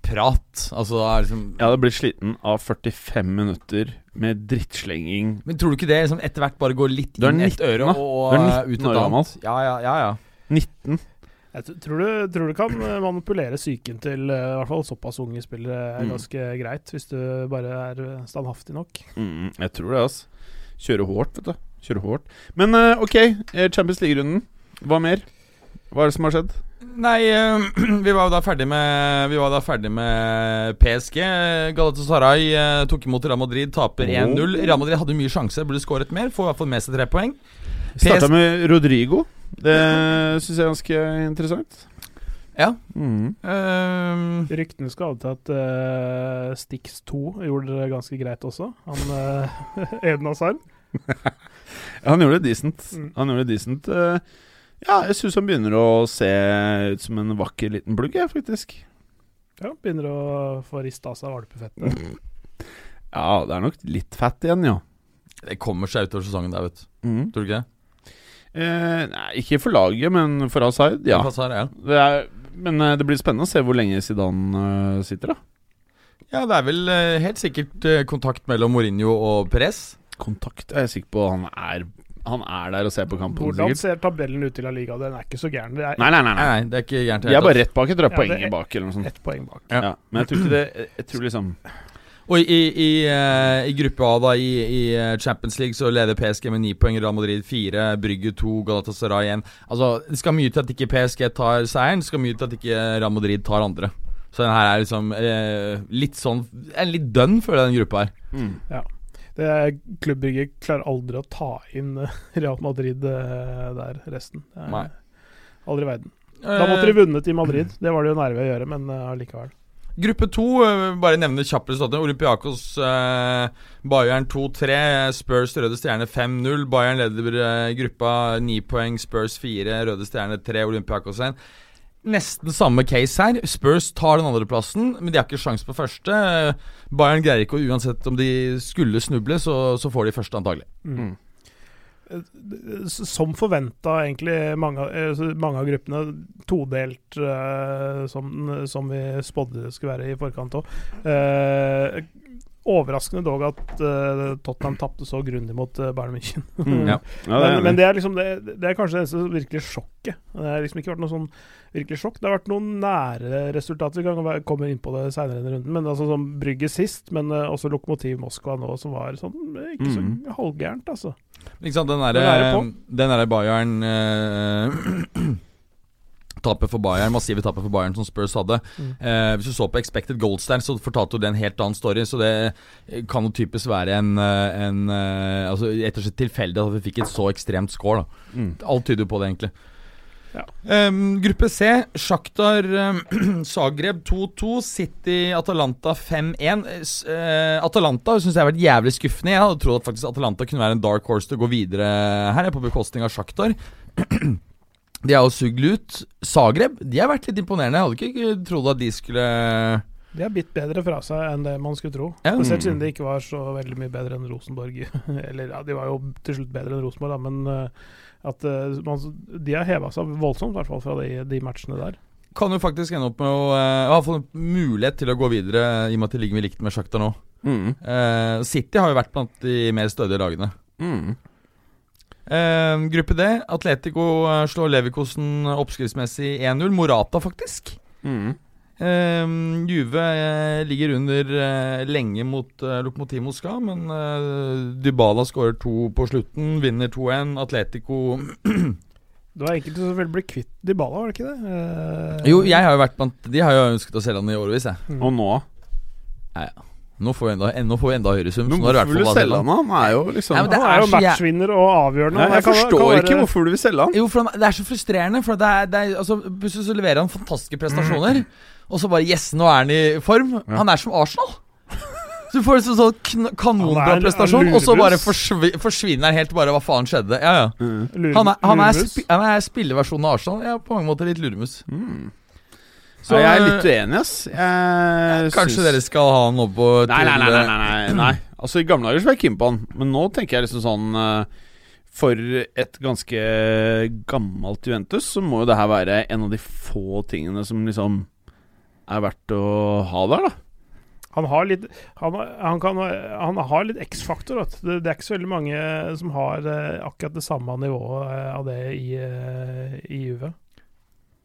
drittprat. Altså det er liksom Jeg hadde blitt sliten av 45 minutter med drittslenging. Men tror du ikke det liksom etter hvert bare går litt inn inn et 19 øre og Du 19 ut et år gammel. annet? Ja, ja, ja, ja. 19. Jeg tror du, tror du kan eh, manipulere psyken til eh, i hvert fall såpass unge spillere er Mm. ganske greit, hvis du bare er eh, standhaftig nok. Mm, jeg tror det, altså. Kjøre hårdt, vet du. Kjøre hårdt. Men eh, ok, eh, Champions League-runden. Hva mer? Hva er det som har skjedd? Nei, øh, *clears throat* vi var jo da ferdig med Vi var da ferdig med PSG. Galatasaray øh, tok imot Real Madrid, taper 1-0. Real Madrid hadde mye sjanse, burde skåret mer. Får i hvert fall med seg tre poeng. Starta med Rodrigo. Det *laughs* syns jeg er ganske interessant. Ja. Mm. Uh, Ryktene skal til at uh, Stix 2 gjorde det ganske greit også. Han uh, *laughs* Eden Hazard. *laughs* Han gjorde det decent. Mm. Han gjorde det decent. Eh, Ja, jeg syns han begynner å se ut som en vakker liten blugg, jeg, faktisk. Ja, begynner å få rista av seg valpefettet. Ja, det er nok litt fett igjen, ja. Det kommer seg utover sesongen der, vet du. Mm. Tror du ikke det? Eh, nei, ikke for laget, men for Asaid, ja. Hazard, ja. Det er, men eh, det blir spennende å se hvor lenge Zidane eh, sitter, da. Ja, det er vel eh, helt sikkert kontakt mellom Mourinho og Perez. Kontakt Jeg er sikker på han er Han er der og ser på kampen, Hvordan sikkert. ser tabellen ut i La Liga? Den er ikke så gæren. Det er Nei, nei, nei. Nei, det er ikke gærent. til De det er bare rett bak. Jeg tror det er Ja, poenget bak, eller noe sånt. Et poeng bak. Ja. Ja. Men jeg tror ikke det Jeg tror liksom. Og i, i, eh, i gruppe A, da, i, i eh, Champions League, så leder PSG med ni poeng, Real Madrid fire, Brygge to, Galatasaray én. Altså, det skal mye til at ikke PSG tar seieren, det skal mye til at ikke Real Madrid tar andre. Så den her er liksom eh, litt sånn En litt dønn, føler jeg, den gruppa her. mm. Det er- Klubbrygget klarer aldri å ta inn eh, Real Madrid eh, der, resten. Nei. Aldri i verden. Da måtte de vunnet i Madrid. Det var det jo nærme å gjøre, men eh, allikevel. Gruppe to, eh, bare nevne kjappest at Olympiakos eh, Bayern 2-3. Spurs Røde Stjerne 5-0. Bayern leder eh, gruppa 9 poeng. Spurs 4. Røde Stjerne 3. Olympiakos 1. Nesten samme case her. Spurs tar den andreplassen, men de har ikke sjanse på første. Bayern greier ikke, å- uansett om de skulle snuble, så, så får de første antagelig. Mm. Eh, Som forventa, egentlig, mange, eh, mange av gruppene todelt, eh, som, som vi spådde det skulle være i forkant òg. Overraskende dog at uh, Tottenham tapte så grundig mot uh, Bayern München. Mm. Ja. *laughs* Ja, det men, men det er liksom det, det er kanskje det eneste virkelig sjokket. Det har liksom ikke vært noe sånn virkelig sjokk. Det har vært noen nære resultater. Vi kan komme inn på det seinere i runden. Men altså sånn Brygge sist, men uh, også Lokomotiv Moskva nå, som var sånn ikke så Mm. halvgærent, altså. Ikke sant, den er derre Bayern *clears throat* *clears throat* Tapet for Bayern, massive tapet for Bayern som Spurs hadde. Mm. Eh, hvis du så på Expected Goals der, så fortalte jo det en helt annen story. Så det eh, kan jo typisk være en, eh, en eh, Altså rett og slett tilfeldig at vi fikk et så ekstremt score. da Mm. Alt tyder jo på det, egentlig. Ja. Um, gruppe C, Sjaktar um, *clears throat* Zagreb 2-2, City Atalanta 5-1. Eh, s- eh, Atalanta syns jeg har vært jævlig skuffende. Jeg hadde trodd at faktisk Atalanta kunne være en dark horse til å gå videre her, på bekostning av Sjaktar. *clears throat* De har jo sugd ut. Zagreb de har vært litt imponerende. Jeg hadde ikke trodd at de skulle De har bitt bedre fra seg enn det man skulle tro. Ja. Spesielt siden de ikke var så veldig mye bedre enn Rosenborg. *laughs* Eller ja, de var jo til slutt bedre enn Rosenborg, da, men eh, at eh, man, de har heva seg voldsomt, i hvert fall fra de, de matchene der. Kan jo faktisk ende opp med å uh, ha fått en mulighet til å gå videre, i og med at de ligger med likt med Sjakta nå. Mm. Uh, City har jo vært blant de mer stødige lagene. Mm. Eh, gruppe D. Atletico eh, slår Leverkosen oppskriftsmessig 1-0. Morata, faktisk. Mm. Uh, Juve uh, ligger under eh, lenge mot Lokomotiv Moskva, men Dybala skårer to på slutten, vinner 2-1. Atletico Det var enkelte som ville bli kvitt Dybala, var det ikke det? Jo, jeg har jo vært blant De har jo ønsket å selge han i årevis, jeg. mm. Og nå? Nå får vi enda, nå får vi enda høyere sum. Men så nå er det i hvorfor vil du selge han? da? Han er jo liksom Ja, men det Han er jo er så jæ- matchvinner og avgjørende. Nei, Jeg kan- forstår kan være- ikke hvorfor du vil selge han. Jo, for han, det er så frustrerende. For det er, det er, altså, Plutselig så leverer han fantastiske prestasjoner, og så bare Yes, nå er han i form. Han er som Arsenal. Så du får en sånn kn kanonbra Han er en- prestasjon, og så bare lurebuss. forsvi forsvinner han helt. Bare hva faen skjedde? Ja, ja Lure- Han er, han er, luremus. spi han er spilleversjonen av Arsenal. Ja, på mange måter litt luremus. Mm. Så, jeg er litt uenig, ass. Jeg Kanskje syns- dere skal ha han oppå på til nei, nei, nei, nei, nei, nei. Altså I gamle dager så var jeg keen på han, men nå tenker jeg liksom sånn eh, For et ganske gammelt Juventus så må jo det her være en av de få tingene som liksom er verdt å ha der, da. Han har litt Han, han, kan, han har litt X-faktor. Det, det er ikke så veldig mange som har eh, akkurat det samme nivået eh, av det i, eh, i Juve.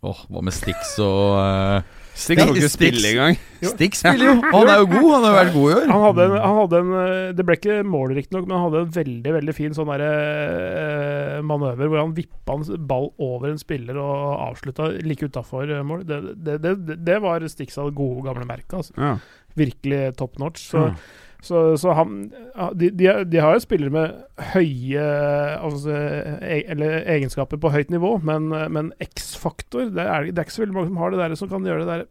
Åh, Hva med Stix og uh, Stix kan ikke spille engang. Stix spiller jo! Han er jo god. Han har vært god i år. Han hadde, en, han hadde en eh, Det ble ikke mål, riktignok, men han hadde en veldig veldig fin sånn der, uh, manøver hvor han vippa en ball over en spiller og avslutta like utafor mål. Det, det, det, det var Stix av det gode, gamle merket. Altså. Ja. Virkelig top notch. Så, Ja. Så, så han de, de, de har jo spillere med høye altså, e, eller egenskaper på høyt nivå, men, men X-faktor det, det er ikke så veldig mange som har det der som kan gjøre det der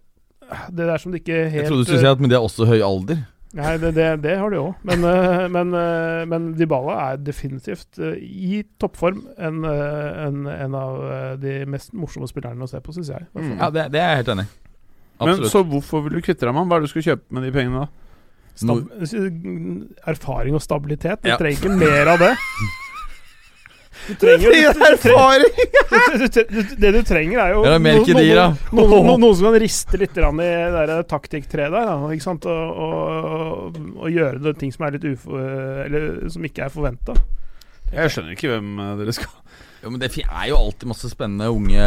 Det der som de ikke helt Jeg trodde du skulle si at Men de har også høy alder. Nei, det, det, det har de òg. Men, eh, men, eh, men Dybala er definitivt eh, i toppform en, en, en av de mest morsomme spillerne å se på, syns jeg. Mm. Ja, det, det er jeg helt enig i. Men så hvorfor vil du kvitte deg med han? Hva er det du skal kjøpe med de pengene da? Stab erfaring og stabilitet. Du Ja. trenger ikke mer av det. *laughs* Du trenger jo du, erfaring! du, Det du trenger, er jo Ja, det er mer noen- noe *laughs* som kan riste litt i det der taktikktreet der. Da, ikke sant? Og, og, og gjøre det ting som er litt ufo... Eller som ikke er forventa. Jeg skjønner ikke hvem eh, dere skal Jo, men det er jo alltid masse spennende unge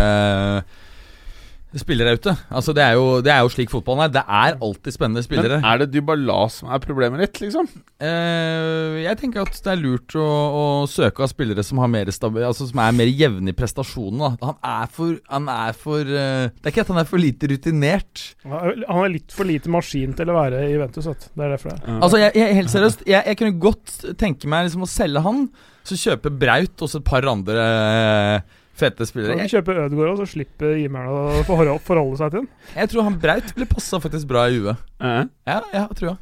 spillere ute. Altså, det er jo, det er jo slik fotballen er. Det er alltid spennende spillere. Men er det Dybala som er problemet ditt, liksom? Eh, jeg tenker at det er lurt å, å søke av spillere som har mer stabil, Altså som er mer jevne i prestasjonene. Han er for, han er for uh, Det er ikke at han er for lite rutinert. Han er litt for lite maskin til å være i Ventus, vet. Det er derfor det er. Altså jeg, jeg, Helt seriøst, jeg, jeg kunne godt tenke meg liksom å selge han, så kjøpe Braut og så et par andre eh, fete spillere. Kan Jeg, du kjøpe Ødegaard, og så slipper Jimmer'n å forholde, forholde seg til den? jeg tror han Braut ville passa faktisk bra i huet. Eh? Ja, ja, tror jeg.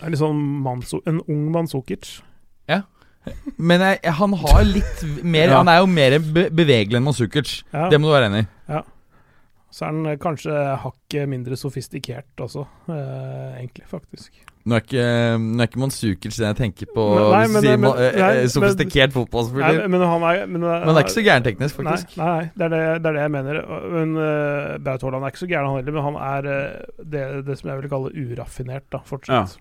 Det er litt sånn Manso, en ung Manzukic. Men jeg, jeg, han har litt mer Ja. Han er jo mer be bevegelig enn Manzukic. Ja. Det må du være enig i. Så er han kanskje hakket mindre sofistikert også, eh, egentlig, faktisk. Nå er ikke, nå er ikke Mansukic det jeg tenker på Nei, men- men- eh, nei, eh, sofistikert fotballspiller. men han Men, Men han er ikke så gæren teknisk, faktisk. Nei, nei det, er det, det er det jeg mener. Men uh, Braut Haaland er ikke så gæren, han heller. Men han er uh, det, det som jeg vil kalle uraffinert, da, fortsatt.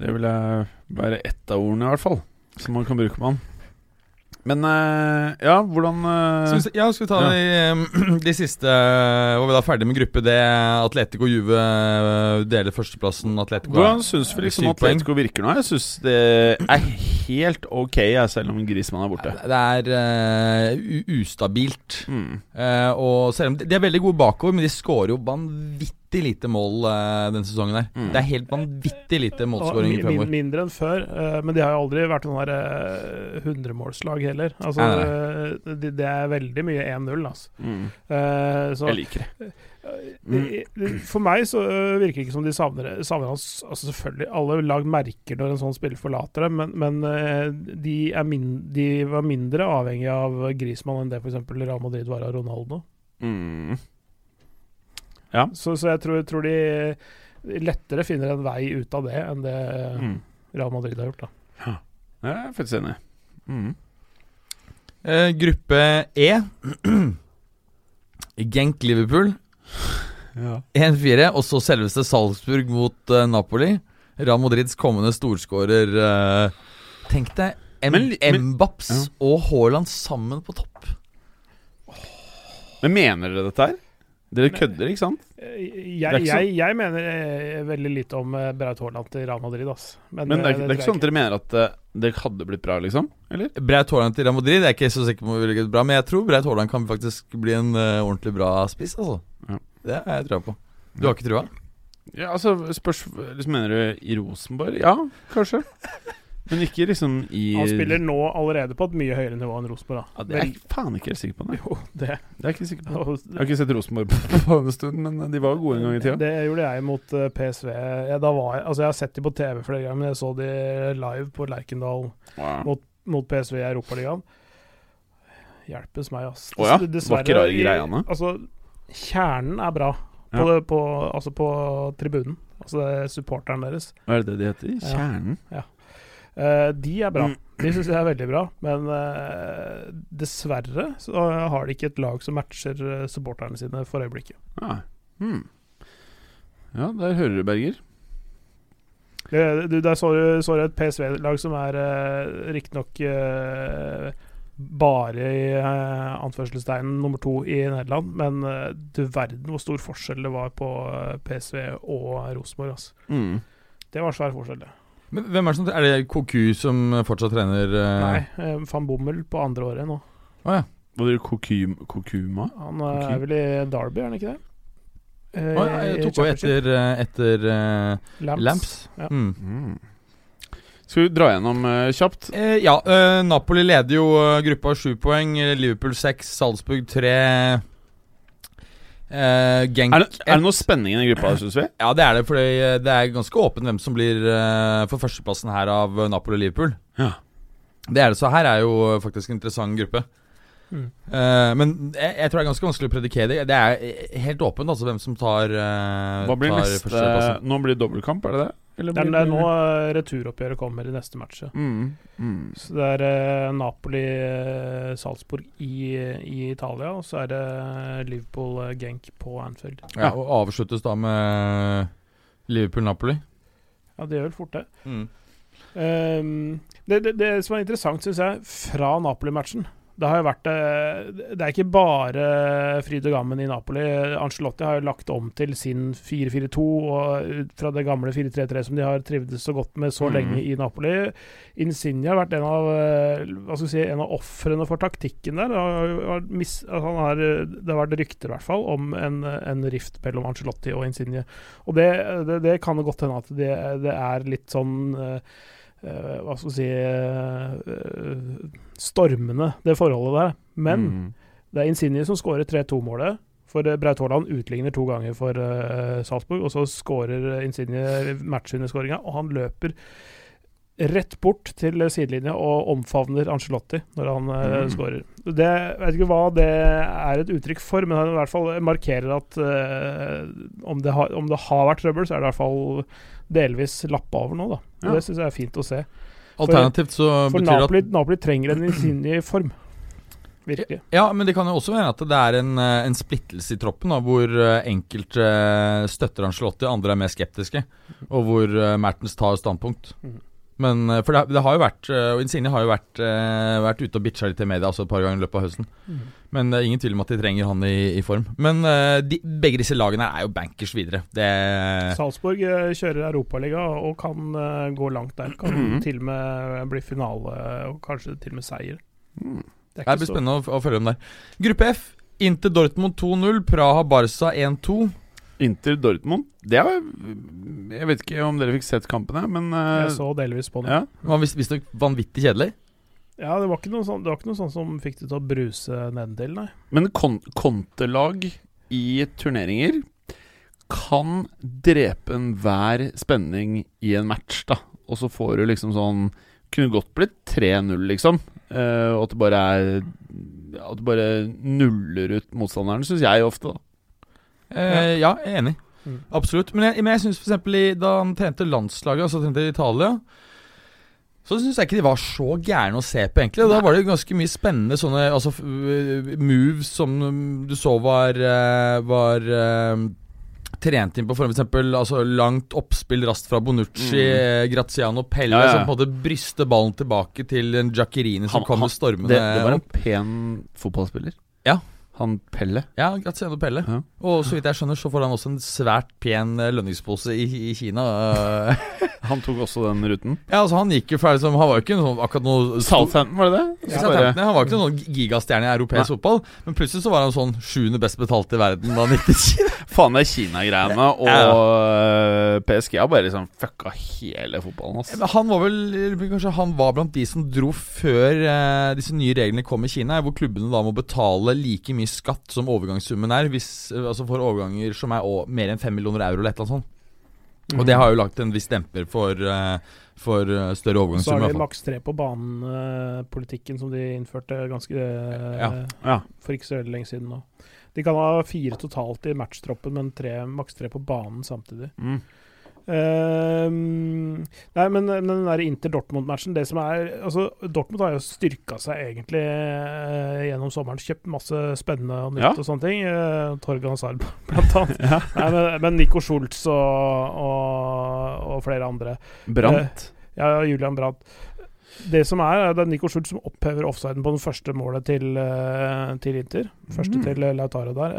Det vil jeg være ett av ordene, i hvert fall. Som man kan bruke på han. Men eh, ja, hvordan eh, Skal vi, ja, skal vi ta de, eh, *clears throat* de siste Var vi da ferdig med gruppe D? Atletico Juve deler førsteplassen. Atletico Hvordan er- syns vi liksom. Atletico virker nå? Jeg syns det er helt ok, jeg, selv om Grismann er borte. Det er uh, ustabilt. Mm. Uh, og selv om de, de er veldig gode bakover, men de skårer jo vanvittig lite mål uh, denne sesongen her. Mm. Det er helt vanvittig lite målskåringer målskåring min, fremover. mindre enn før, uh, men de har jo aldri vært noen der hundremålslag heller. Altså, Nei, nei. det, det er veldig mye 1-0, altså. Mm. Eh, så Jeg liker det. Eh, For meg så virker det ikke som de savner, savner hans Altså Selvfølgelig, alle lag merker når en sånn spiller forlater dem, men, men de, er min, de var mindre avhengig av Grismann enn det f.eks. Real Madrid var av Ronaldo. Mm. Så, så jeg tror, tror de lettere finner en vei ut av det enn det Mm. Real Madrid har gjort. da Jeg er faktisk enig. Mm. Eh, gruppe E. *clears throat* Genk Liverpool Ja. 1-4, og så selveste Salzburg mot uh, Napoli. Real Madrids kommende storskårer. Uh, tenk deg Mbaps Ja. og Haaland sammen på topp. Men mener dere dette her? Dere kødder, ikke sant? Eh, Jeg, ikke jeg, jeg mener eh, veldig lite om eh, Braut Haaland til Real Madrid. ass. Men det er, det, det er ikke sånn at dere mener at det hadde blitt bra, liksom? Eller? Braut Haaland til Real Madrid Jeg er ikke så sikker på om det blir bra, men jeg tror Braut Haaland kan faktisk bli en uh, ordentlig bra spiss. Altså. Ja. Det har jeg trua på. Du har ikke trua? Ja, altså, spørs liksom, Mener du i Rosenborg? Ja, kanskje. *laughs* Men ikke liksom i Han spiller nå allerede på et mye høyere nivå enn Rosenborg. da. ja, Det er jeg faen ikke helt sikker på. Nei. Jo, det, Det er jeg ikke sikker på. Jeg har ikke sett Rosenborg på, en stund, men de var gode en gang i tida. Det gjorde jeg mot eh, PSV. Ja, da var jeg, altså jeg har sett de på TV flere ganger, men jeg så de live på Lerkendal Wow. mot PSV i Europaligaen. Hjelpes meg, ass. Å ja? Dess- Var ikke rare greiene? Altså, kjernen er bra på, Ja. det, på, altså på tribunen. Altså det er supporteren deres. Hva er det det heter? Kjernen? Ja. Kjernen? Eh, de er bra. Mm. De syns jeg er veldig bra, men eh, dessverre så har de ikke et lag som matcher eh, supporterne sine for øyeblikket. Ah. Hmm. Ja, der hører du, Berger. Det, du, der så du så du et PSV-lag som er uh, riktignok uh, bare i uh, anførselstegnen nummer to i Nederland, men eh, du verden hvor stor forskjell det var på PSV og Rosenborg. Altså. Mm. Det var svær forskjell, det. Men hvem Er det som Er det Koku som fortsatt trener? eh? Nei, uh, van Bommel på andre året nå. Å ja. Var det Kokum, Kokuma? Han er Kokum? er vel i Derby, er han ikke det? Eh, Å, ja, jeg tok over etter, eh, etter uh, Lamps. Lamps. Ja. Mm. Mm. Skal vi dra gjennom uh, kjapt? Eh, ja, Uh, Napoli leder jo uh, gruppa sju poeng. eh, Liverpool seks, Salzburg tre. Eh, Genk Er det, er det noe spenning i den gruppa, syns vi? Ja, det er det, for det er ganske åpent hvem som blir uh, for førsteplassen her av Napoli og Liverpool. Ja. Det er det, så her er jo faktisk en interessant gruppe. Mm. Uh, men jeg, jeg tror det er ganske vanskelig å predikere det. Det er helt åpent altså hvem som tar, uh, Hva blir tar neste førsteplassen. Nå blir det dobbeltkamp, er det det? Eller Det er, det er nå eh, returoppgjøret kommer i neste match. mm, mm. Så det er eh, Napoli-Salzburg i, i Italia, og så er det Liverpool-Genk på Anfield. Ja, og avsluttes da med Liverpool-Napoli. Ja, det gjør vel fort det. Mm. Um, det, det. Det som er interessant, syns jeg, fra Napoli-matchen det har jo vært eh, Det er ikke bare fryd og gammen i Napoli. Ancelotti har jo lagt om til sin 4-4-2 fra det gamle 4-3-3 som de har trivdes så godt med så Mhm. lenge i Napoli. Insigne har vært en av eh, Hva skal vi si En av ofrene for taktikken der. Det har mis, altså har, det har vært rykter, i hvert fall, om en, en rift mellom Ancelotti og Insigne. Og det, det, det kan godt hende at det, det er litt sånn eh, hva skal vi si eh, eh, Stormende, det forholdet der. Men Mm. det er Insigne som skårer 3-2-målet. For eh, Braut Haaland utligner to ganger for eh, Salzburg, og så skårer Insigne matchvinnerskåringa, og han løper rett bort til sidelinja og omfavner Ancelotti når han eh, Mm. skårer. Det, jeg vet ikke hva det er et uttrykk for, men han i hvert fall markerer at uh, om, det har, om det har vært trøbbel, så er det i hvert fall delvis lappa over nå. da. Og Ja. Det syns jeg er fint å se. Alternativt så For betyr Napoli, at Napoli, trenger en Insigne-form. Virkelig. Ja, men det kan jo også være at det er en, eh, en splittelse i troppen, da, hvor eh, enkelte eh, støtter Angelotti, andre er mer skeptiske, og hvor Mertens tar standpunkt. Mhm. Men eh, For det, det har jo vært eh, Og Insigne har jo vært, eh, vært ute og bitcha litt i media altså et par ganger i løpet av høsten. Men det er ingen tvil om at de trenger han i, i form. Men de, begge disse lagene er jo bankers videre. Det Salzburg kjører Europaliga og kan gå langt der. Kan Mhm. til og med bli finale og kanskje til og med seier. Mm. Det er Det blir så spennende å, å følge dem der. Gruppe F. Inter Dortmund 2-0. Praha Barca 1-2. Inter Dortmund Det er Jeg vet ikke om dere fikk sett kampene, men uh, Jeg så delvis på det. ja. Det var visstnok vanvittig kjedelig. Ja, det var ikke noe sånn, ikke noe sånn som fikk det til å bruse nedentil, nei. Men kon kontelag i turneringer kan drepe enhver spenning i en match, da. Og så får du liksom sånn Kunne godt blitt 3-0, liksom. Uh, og at det bare er At det bare nuller ut motstanderen, syns jeg ofte, da. Eh, ja, jeg er enig. Mm. Absolutt. Men jeg, men jeg syns f.eks. da han trente landslaget, altså trente Italia så syns jeg ikke de var så gærne å se på, egentlig. Da var det ganske mye spennende sånne altså, øh, moves som du så var eh, Var eh, trent inn på for eksempel altså, langt oppspill raskt fra Bonucci, Mm. eh, Graziano Pelle, Ja, ja. som på en måte bryster ballen tilbake til en Giaccherini som Han- kommer han- stormende Det, det var en pen fotballspiller. Ja. Han Pelle. Ja, Graziano Pelle. Ja. Og så vidt jeg skjønner, så får han også en svært pen eh, lønningspose i, i Kina. *laughs* eh. Han tok også den ruten. ja, altså Han gikk jo ferdig som Han var jo ikke noe, akkurat noe Southampton, var det det? Ja, Southampton, Han var ikke noen gigastjerne i europeisk fotball, men plutselig så var han sånn sjuende best betalte i verden da han gikk til Kina. *laughs* Faen, det Kina-greiene og Ja. øh, PSG har bare liksom fucka hele fotballen. ass. Men Han var vel Kanskje han var blant de som dro før eh, disse nye reglene kom i Kina, hvor klubbene da må betale like mye skatt som overgangssummen er, hvis, eh, altså for overganger som er å, mer enn 5 millioner euro eller et eller annet sånt. Og det har jo lagt en viss demper for, eh, for eh, større Så overgangssum. Så har de maks tre på banen-politikken som de innførte ganske eh, Ja. Ja. for ikke så veldig lenge siden nå. De kan ha fire totalt i matchtroppen, men tre, maks tre på banen samtidig. Mm. Ehm, nei, men, men den der Inter-Dortmund-matchen Det som er Altså, Dortmund har jo styrka seg egentlig uh, gjennom sommeren. Kjøpt masse spennende og nytt Ja. og sånne ting. Uh, Torgan Sarb, *laughs* blant annet. Ja. Nei, men, men Nico Schultz og, og, og flere andre. Brant. Ja, Julian Brandt. Det som er, er det er Nico Schultz som opphever offsiden på den første målet til, til Inter. Første Mm. til Lautaro der.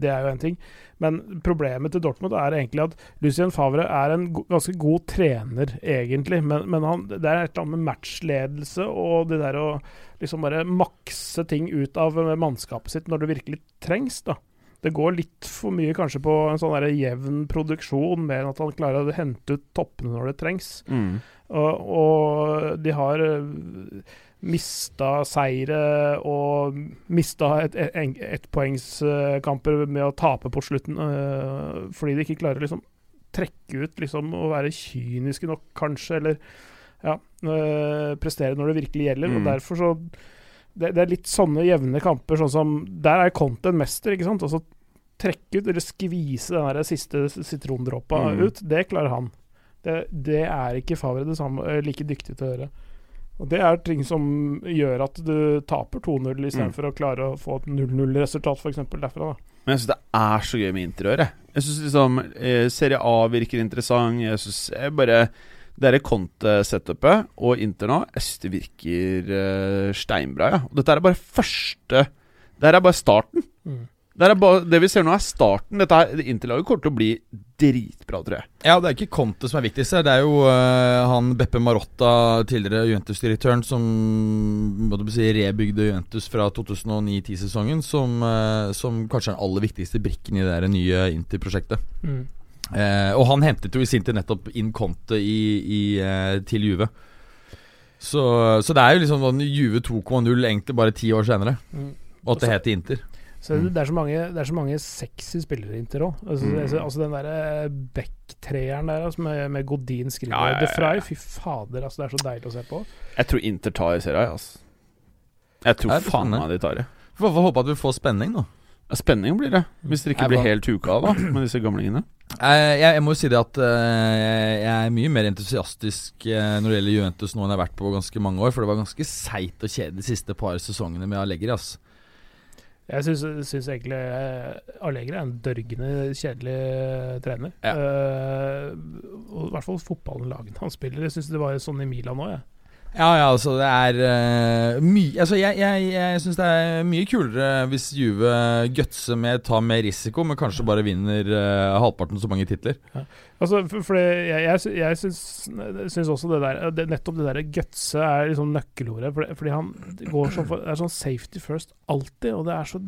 Det er jo én ting. Men problemet til Dortmund er egentlig at Lucien Favre er en ganske god trener, egentlig. Men, men han, det er et eller annet med matchledelse og det der å liksom bare makse ting ut av mannskapet sitt når det virkelig trengs, da. Det går litt for mye kanskje på en sånn jevn produksjon, mer enn at han klarer å hente ut toppene når det trengs. Mm. Og, og de har mista seire og mista ettpoengskamper et, et med å tape på slutten øh, fordi de ikke klarer å liksom trekke ut liksom og være kyniske nok, kanskje, eller ja, øh, prestere når det virkelig gjelder. Mm. Og derfor så det, det er litt sånne jevne kamper, sånn som Der er Conte en mester, ikke sant? Altså trekke ut, eller skvise den der siste sitrondråpa Mm. ut, det klarer han. Det, det er ikke Favre det samme, eh, like dyktig til å gjøre. Og Det er ting som gjør at du taper 2-0 istedenfor Mm. å klare å få et 0-0-resultat, f.eks. derfra. da. Men jeg syns det er så gøy med Inter å gjøre. Jeg syns liksom eh, Serie A virker interessant. Jeg syns bare det derre Conte-setupet og Inter nå, jeg syns det virker eh, steinbra. Ja. Og dette er bare første Det her er bare starten. Er bare, det vi ser nå, er starten. Dette her, Interlaget kommer til å bli dritbra, tror jeg. Ja, det er ikke Conte som er viktigst her. Det er jo uh, han Beppe Marotta, tidligere Juventus-direktøren, som måtte si, rebygde Juventus fra 2009-10-sesongen, som, uh, som kanskje er den aller viktigste brikken i det der nye Inter-prosjektet. Eh, og han hentet jo i sin tid nettopp inn Conte i, i, til Juve. Så, så det er jo liksom sånn Juve 2,0 egentlig bare ti år senere. Mm. Og at det heter Inter. Så det, det, er så mange, det er så mange sexy spillere i Inter òg. Altså, Mm. altså, altså den derre Beck-treeren der altså, med, med Godin skriver Ja, ja, ja, De Frey, fy fader, altså, det er så deilig å se på. Jeg tror Inter tar serien, altså. Jeg tror Jeg faen det. meg de tar det. Får får håpe at vi får spenning, da. Ja, Spenning blir det, hvis dere ikke Jeg blir var- helt huka av da med disse gamlingene. Eh, jeg, jeg må jo si det at eh, jeg er mye mer entusiastisk eh, når det gjelder Juventus nå enn jeg har vært på ganske mange år. For det var ganske seigt og kjedelig de siste par sesongene med Allegri. ass. Jeg syns, egentlig eh, Allegri er en dørgende kjedelig eh, trener. Ja. Uh, og I hvert fall fotballen lagene han spiller. Jeg syns det var sånn i Milan òg, jeg. Ja, ja, altså det er uh, mye Altså Jeg, jeg, jeg syns det er mye kulere hvis Juve gutser med, tar mer risiko, men kanskje bare vinner uh, halvparten så mange titler. Altså, for, for jeg, jeg, jeg syns, også det der det, Nettopp det derre gutse er liksom nøkkelordet. Fordi, fordi han går sånn for, er sånn safety first alltid, og det er så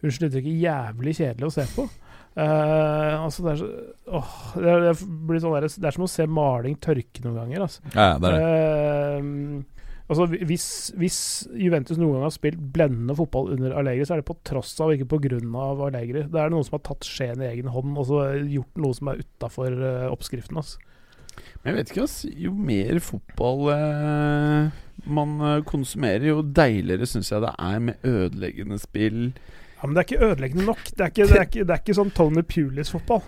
Unnskyld uttrykket jævlig kjedelig å se på. Eh, altså det er så åh, det, er, det, blir sånn der, det er som å se maling tørke noen ganger. Altså. Ja, ja, det er det. Uh, altså hvis, hvis Juventus noen gang har spilt blendende fotball under Allegri, så er det på tross av, ikke av Allegri. Det er noen som har tatt skjeen i egen hånd og så gjort noe som er utafor oppskriften. Altså. Men jeg vet ikke, ass. Jo mer fotball eh, man eh, konsumerer, jo deiligere syns jeg det er med ødeleggende spill. Ja, Men det er ikke ødeleggende nok. Det er ikke, det er ikke, det er ikke sånn Tony Pulis-fotball.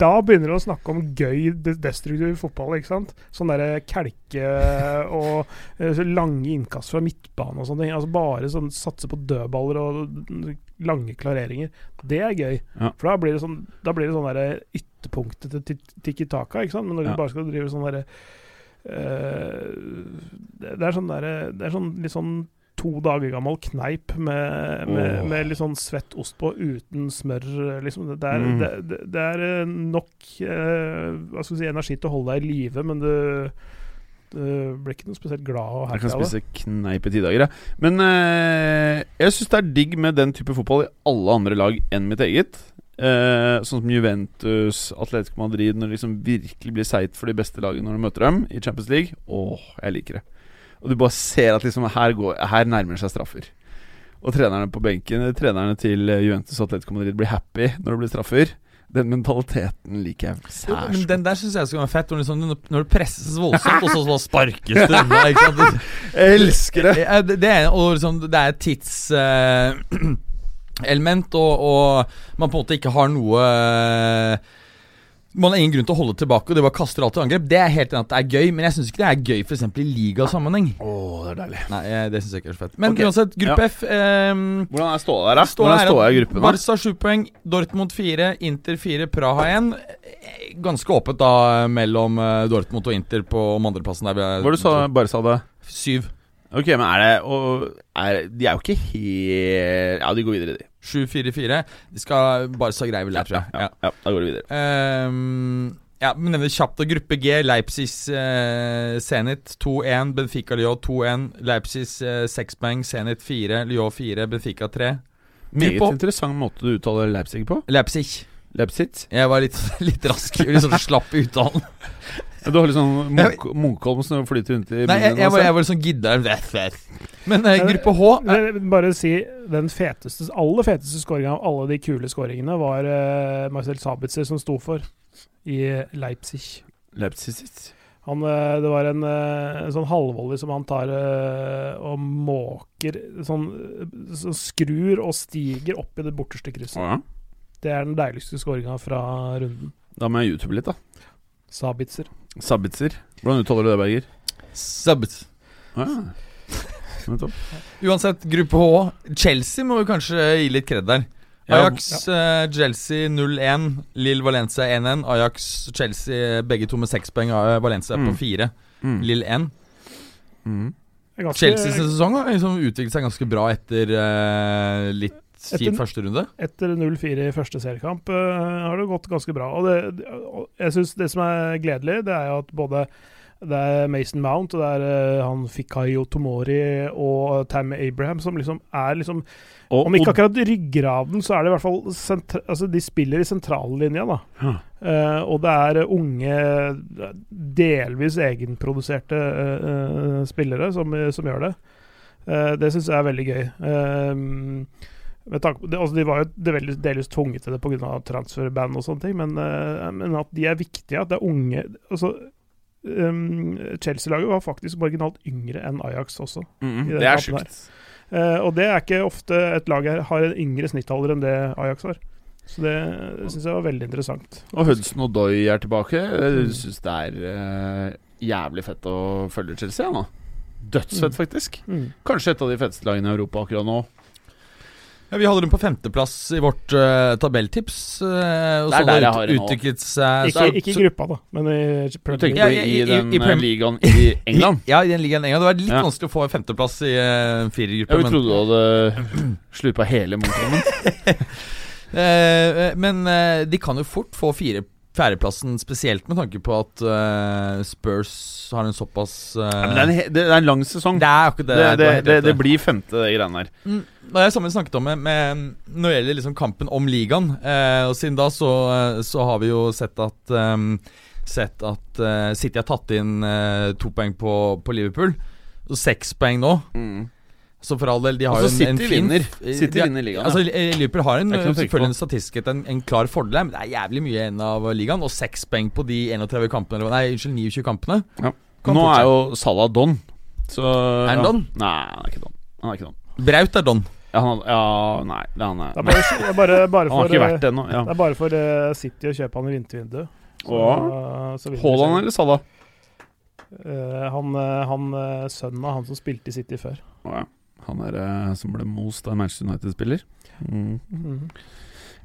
Da begynner du å snakke om gøy, de- destruktiv fotball. ikke sant? Sånn derre kelke *laughs* og eh, så lange innkast fra midtbane og sånne ting. Altså Bare sånn satse på dødballer og lange klareringer. Det er gøy. Ja. For da blir det sånn Da blir det sånn derre ytterpunktet til ti- Tiki Taka, ikke sant? Men når Ja. du bare skal drive sånn derre Uh, det, det er sånn derre Det er sånn litt sånn to dager gammel kneip med, med, oh. med litt sånn svett ost på uten smør. Liksom. Det, er, Mm. det, det, er eh, nok eh, si, energi til å holde deg i live, men du, du blir ikke noe spesielt glad og Jeg kan spise kneip i ti dager, jeg. Men eh, jeg syns det er digg med den type fotball i alle andre lag enn mitt eget. Eh, sånn som Juventus, Atletico Madrid, når det liksom virkelig blir seigt for de beste lagene når du møter dem i Champions League. Åh, jeg liker det. Og du bare ser at liksom her, går, her nærmer det seg straffer. Og trenerne på benken Trenerne til eh, Juventus og Atletico Madrid blir happy når det blir straffer. Den mentaliteten liker jeg særs men godt. den der syns jeg skal være fett. Liksom, når det presses voldsomt, og så, så sparkes det unna. *laughs* Jeg elsker det! Det, det er, og liksom, det er et tidselement, *clears throat* og, og man på en måte ikke har noe eh, Man har ingen grunn til å holde tilbake, og det bare kaster alt i angrep. Det er helt enig at det er gøy, men jeg syns ikke det er gøy f.eks. i ligasammenheng. Åh, det er deilig. Nei, eh, det syns jeg ikke er så fett. Men okay. uansett, gruppe F ehm, Hvordan er ståa der, da? Ståa er er ståa i gruppen? Barca 7 poeng, Dortmund 4, Inter 4, Praha 1. Ganske åpent da mellom eh, Dortmund og Inter på om andreplassen. der vi er- Hva du sa bare sa det? 7. Ok, men er det og er, De er jo ikke helt Ja, de går videre, de. 7-4-4. De skal Barca greie vel det, tror jeg. Ja, ja, da går vi videre. Um, ja, men nevner kjapt og Gruppe G. Leipzig eh, Zenit 2-1. Benfica Lyon 2-1. Leipzig eh, 6 poeng. Zenit 4. Lyon 4. Benfica 3. Meget interessant måte du uttaler Leipzig på. Leipzig. Leipzig. Jeg var litt, *laughs* litt rask. Litt sånn slapp i uttalen. *laughs* Ja, Du har litt sånn Munk Munkholm som flyter rundt i Nei, jeg, jeg, var, jeg var sånn gidderen. Men eh, gruppe H er, Bare si den feteste, aller feteste skåringa av alle de kule skåringene var uh, Marcel Sabitzer som sto for i Leipzig. Leipzig sitt. Han, eh, det var en, eh, en sånn halvvolley som han tar eh, og måker sånn, så Skrur og stiger opp i det borteste krysset. Ja. Det er den deiligste skåringa fra runden. Da må jeg YouTube litt, da. Sabitzer. Sabitzer. Hvordan uttaler du det, Berger? Sabitz. Ah, ja. Uansett, gruppe H. Chelsea må vi kanskje gi litt kred der. Ja, Ajax, eh, Chelsea 0-1. Lill Valencia 1-1. Ajax, Chelsea begge to med seks poeng. eh, Valencia Mm. på fire. Mm. Lill 1. Mm. Ganske- Chelsea sin sesong har liksom utviklet seg ganske bra etter uh, litt kjip første runde. Etter 0-4 i første seriekamp uh, har det gått ganske bra. Og det, jeg synes det som er gledelig, det er jo at både det er Mason Mount og det er uh, han Fikayo Tomori og Tam Abraham som liksom er liksom Og, Om ikke akkurat ryggraden, så er det i hvert fall altså De spiller i sentrallinja, da. Ja. Uh, og det er unge, delvis egenproduserte eh, eh, spillere som, som gjør det. Eh, det syns jeg er veldig gøy. Eh, med tanke på, det, altså de var jo delvis, delvis tvunget til det pga. transferband og sånne ting, men, eh, men at de er viktige, at det er unge altså, um, Chelsea-laget var faktisk marginalt yngre enn Ajax også. mm, -hmm. det er sjukt. Uh, og det er ikke ofte et lag her har en yngre snittalder enn det Ajax har. Så det syns jeg var veldig interessant. Og Hudson og Doy er tilbake. Jeg syns det er uh, jævlig fett å følge Chelsea nå. Dødsfett, Mm. faktisk. Mm. Kanskje et av de feteste lagene i Europa akkurat nå. Ja, vi hadde dem på femteplass i vårt uh, tabelltips. uh, og Det er så der har jeg har det utviklet seg Ikke, ikke i gruppa, da, men i Premier League. Ja, i, i- i- den i eh, ligaen i England? *laughs* Ja, i den ligaen i England. Det var litt Ja. vanskelig å få femteplass i uh, firergruppa. Ja, vi men- trodde du hadde slurpa hele Munkholmen. uh, *laughs* men de kan jo fort få fire, fjerdeplassen, spesielt med tanke på at uh, Spurs har en såpass uh, Ja, det, er en, det er en lang sesong. Det er akkurat det. Det, det, det, blir femte, greiene her. Mm, Det er samme vi snakket om med, med Når det gjelder liksom kampen om ligaen. Uh, og siden da så, så har vi jo sett at um, Sett at City har tatt inn to poeng på, på Liverpool. Og seks poeng nå. Så for all del, de har Altså, jo en, en fin vinner. eh, City vinner ligaen, Altså, eh, Liverpool har en, selvfølgelig en statistisk sett en, en klar fordel, her, men det er jævlig mye igjen av ligaen. Og seks poeng på de 31 kampene eller, Nei, unnskyld, 29 kampene. Kan Nå er jo Salah don. Så Er han ja. don? Nei, han er ikke don. Han er ikke don. Braut er don. Ja, han, ja nei, det han er. Det er bare, det er bare, bare Han har for, ikke eh, vært det ennå. Ja. det er bare for uh, City å kjøpe han i vintervinduet. Haaland eller Salah? Uh, han, eh, han eh, sønnen av han som spilte i City før. Å, ja. Han er eh, som ble most av en Manchester United-spiller. Mm.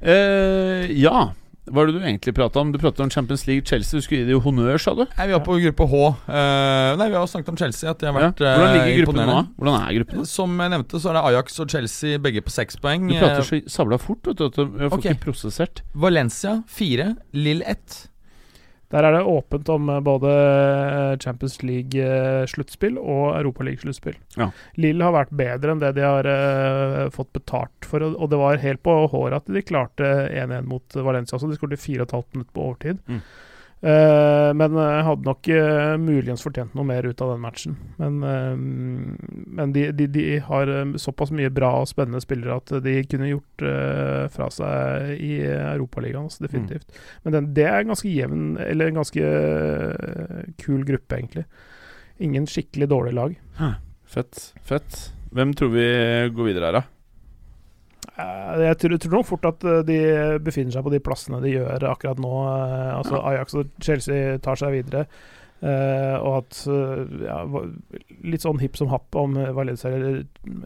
Eh, ja, hva er det du egentlig prata om? Du pratet om Champions League, Chelsea. Du skulle gi det jo honnør, sa du? Nei, vi var på gruppe H. Uh, nei, vi har snakket om Chelsea. At de har Ja. vært Hvordan ligger gruppen nå? Hvordan er gruppen? Som jeg nevnte, så er det Ajax og Chelsea begge på seks poeng. Du prater så sabla fort, vet du. at du- Jeg får Ok. ikke prosessert. Valencia fire, Lill ett. Der er det åpent om eh, både eh, Champions League-sluttspill og Europaliga-sluttspill. Ja. Lill har vært bedre enn det de har uh, fått betalt for, og og det var helt på håret at de klarte 1-1 mot Valencia. Så de skåret 4,5 minutter på overtid. Mm. Eh, men jeg hadde nok eh, muligens fortjent noe mer ut av den matchen. Men, eh, men de, de, de har eh, såpass mye bra og spennende spillere at de kunne gjort eh, fra seg i Europaligaen, altså, definitivt. Men den, det er en ganske jevn, eller en ganske eh, kul gruppe, egentlig. Ingen skikkelig dårlig lag. Fett. Fett. Hvem tror vi går videre her, da? Eh, Jeg tror, tror nok fort at eh, de befinner seg på de plassene de gjør akkurat nå. eh, Altså Ajax og Chelsea tar seg videre. Uh, og at uh, ja, Litt sånn hipp som happ om Valencia eller,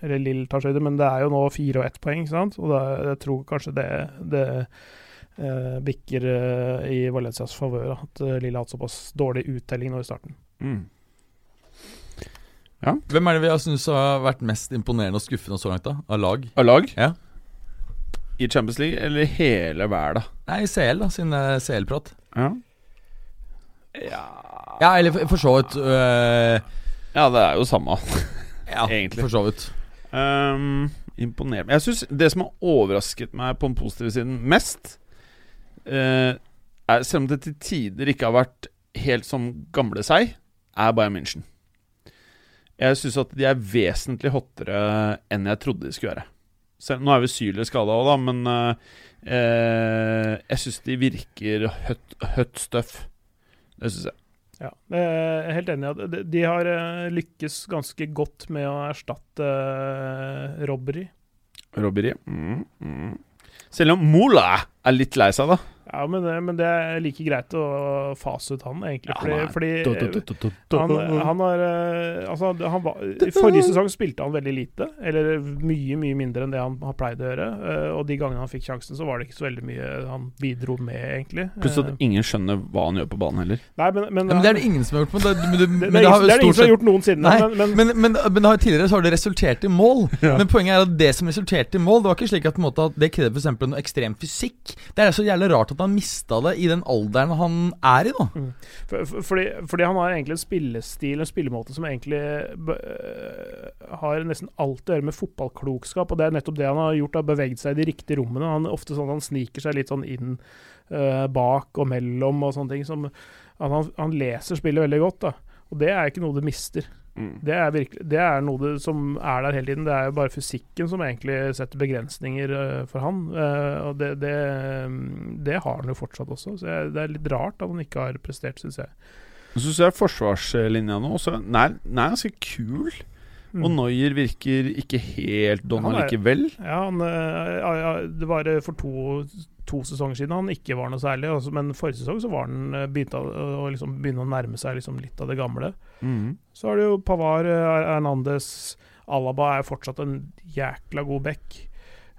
eller Lill tar seg videre, men det er jo nå fire og ett poeng, ikke sant? Og da, jeg tror kanskje det, det uh, bikker i Valencias favør. At uh, Lill har hatt såpass dårlig uttelling nå i starten. Mm. Hvem er det vi har syntes har vært mest imponerende og skuffende så langt, da? Av lag? Av lag? Ja. I Champions League, eller hele hver, da? Nei, CL, da, sin eh, CL-prat. Ja. Ja, eller for, for så vidt øh, ja, det er jo samme. *laughs* Ja, Egentlig. for så vidt. Um, imponerende. Jeg synes Det som har overrasket meg på den positive siden mest, uh, er selv om det til tider ikke har vært helt som gamle seg, er Bayern München. Jeg syns at de er vesentlig hottere enn jeg trodde de skulle være. Selv, nå er vi syrlig skada òg, da, men eh, eh, jeg syns de virker hot, hot stuff. Det syns jeg. Ja, jeg er helt enig i de- har eh, lykkes ganske godt med å erstatte robbery. Robbery. Robberi. Mm, mm. Selv om Mola er litt lei seg, da. Ja, men, det- men det er like greit å fase ut han, egentlig. Ja, fordi, han er- fordi han, han har eh, Altså, han var, I forrige sesong spilte han veldig lite, eller mye, mye mindre enn det han har pleid å gjøre. eh, og de gangene han fikk sjansen, så var det ikke så veldig mye han bidro med, egentlig. Pluss at Eh, ingen skjønner hva han gjør på banen heller. Nei, men, men, Ja, men det er det ingen som har gjort. Men det, men det, *laughs* det, men det, det er, har det er det ingen som har gjort noensinne. Nei, men, men, men, men, men det har, tidligere så har det resultert i mål. *laughs* Ja. Men poenget er at det som resulterte i mål, det var ikke slik at, på en måte, at det krevde for eksempel noe ekstrem fysikk. Det er så jævlig rart at han mista det i den alderen han er i, nå. For, fordi, fordi han har egentlig en spillestil, en spillemåte, som egentlig øh, har nesten alt å gjøre med fotballklokskap. Og det er nettopp det han har gjort, har beveget seg i de riktige rommene. Han ofte sånn han sniker seg litt sånn inn uh, bak og mellom og sånne ting. Som, han, han leser spillet veldig godt, da. Og det er ikke noe du mister. Det er, virkelig, det er noe det, som er der hele tiden. Det er jo bare fysikken som egentlig setter begrensninger øh, for han. Eh, og det, det, det har han jo fortsatt også. Så det er litt rart at han ikke har prestert, syns jeg. Så syns jeg forsvarslinja nå også Den er, ganske kul. Mm. Og Neuer virker ikke helt Donald Han er- Ja, han, eh, ja, det var eh, for to, to sesonger siden han ikke var noe særlig. Altså, men forrige sesong så var han begynte begynt å, liksom begynne å nærme seg liksom litt av det gamle. Mm. Så har du jo Pavar, eh, Hernandez Alaba er fortsatt en jækla god back.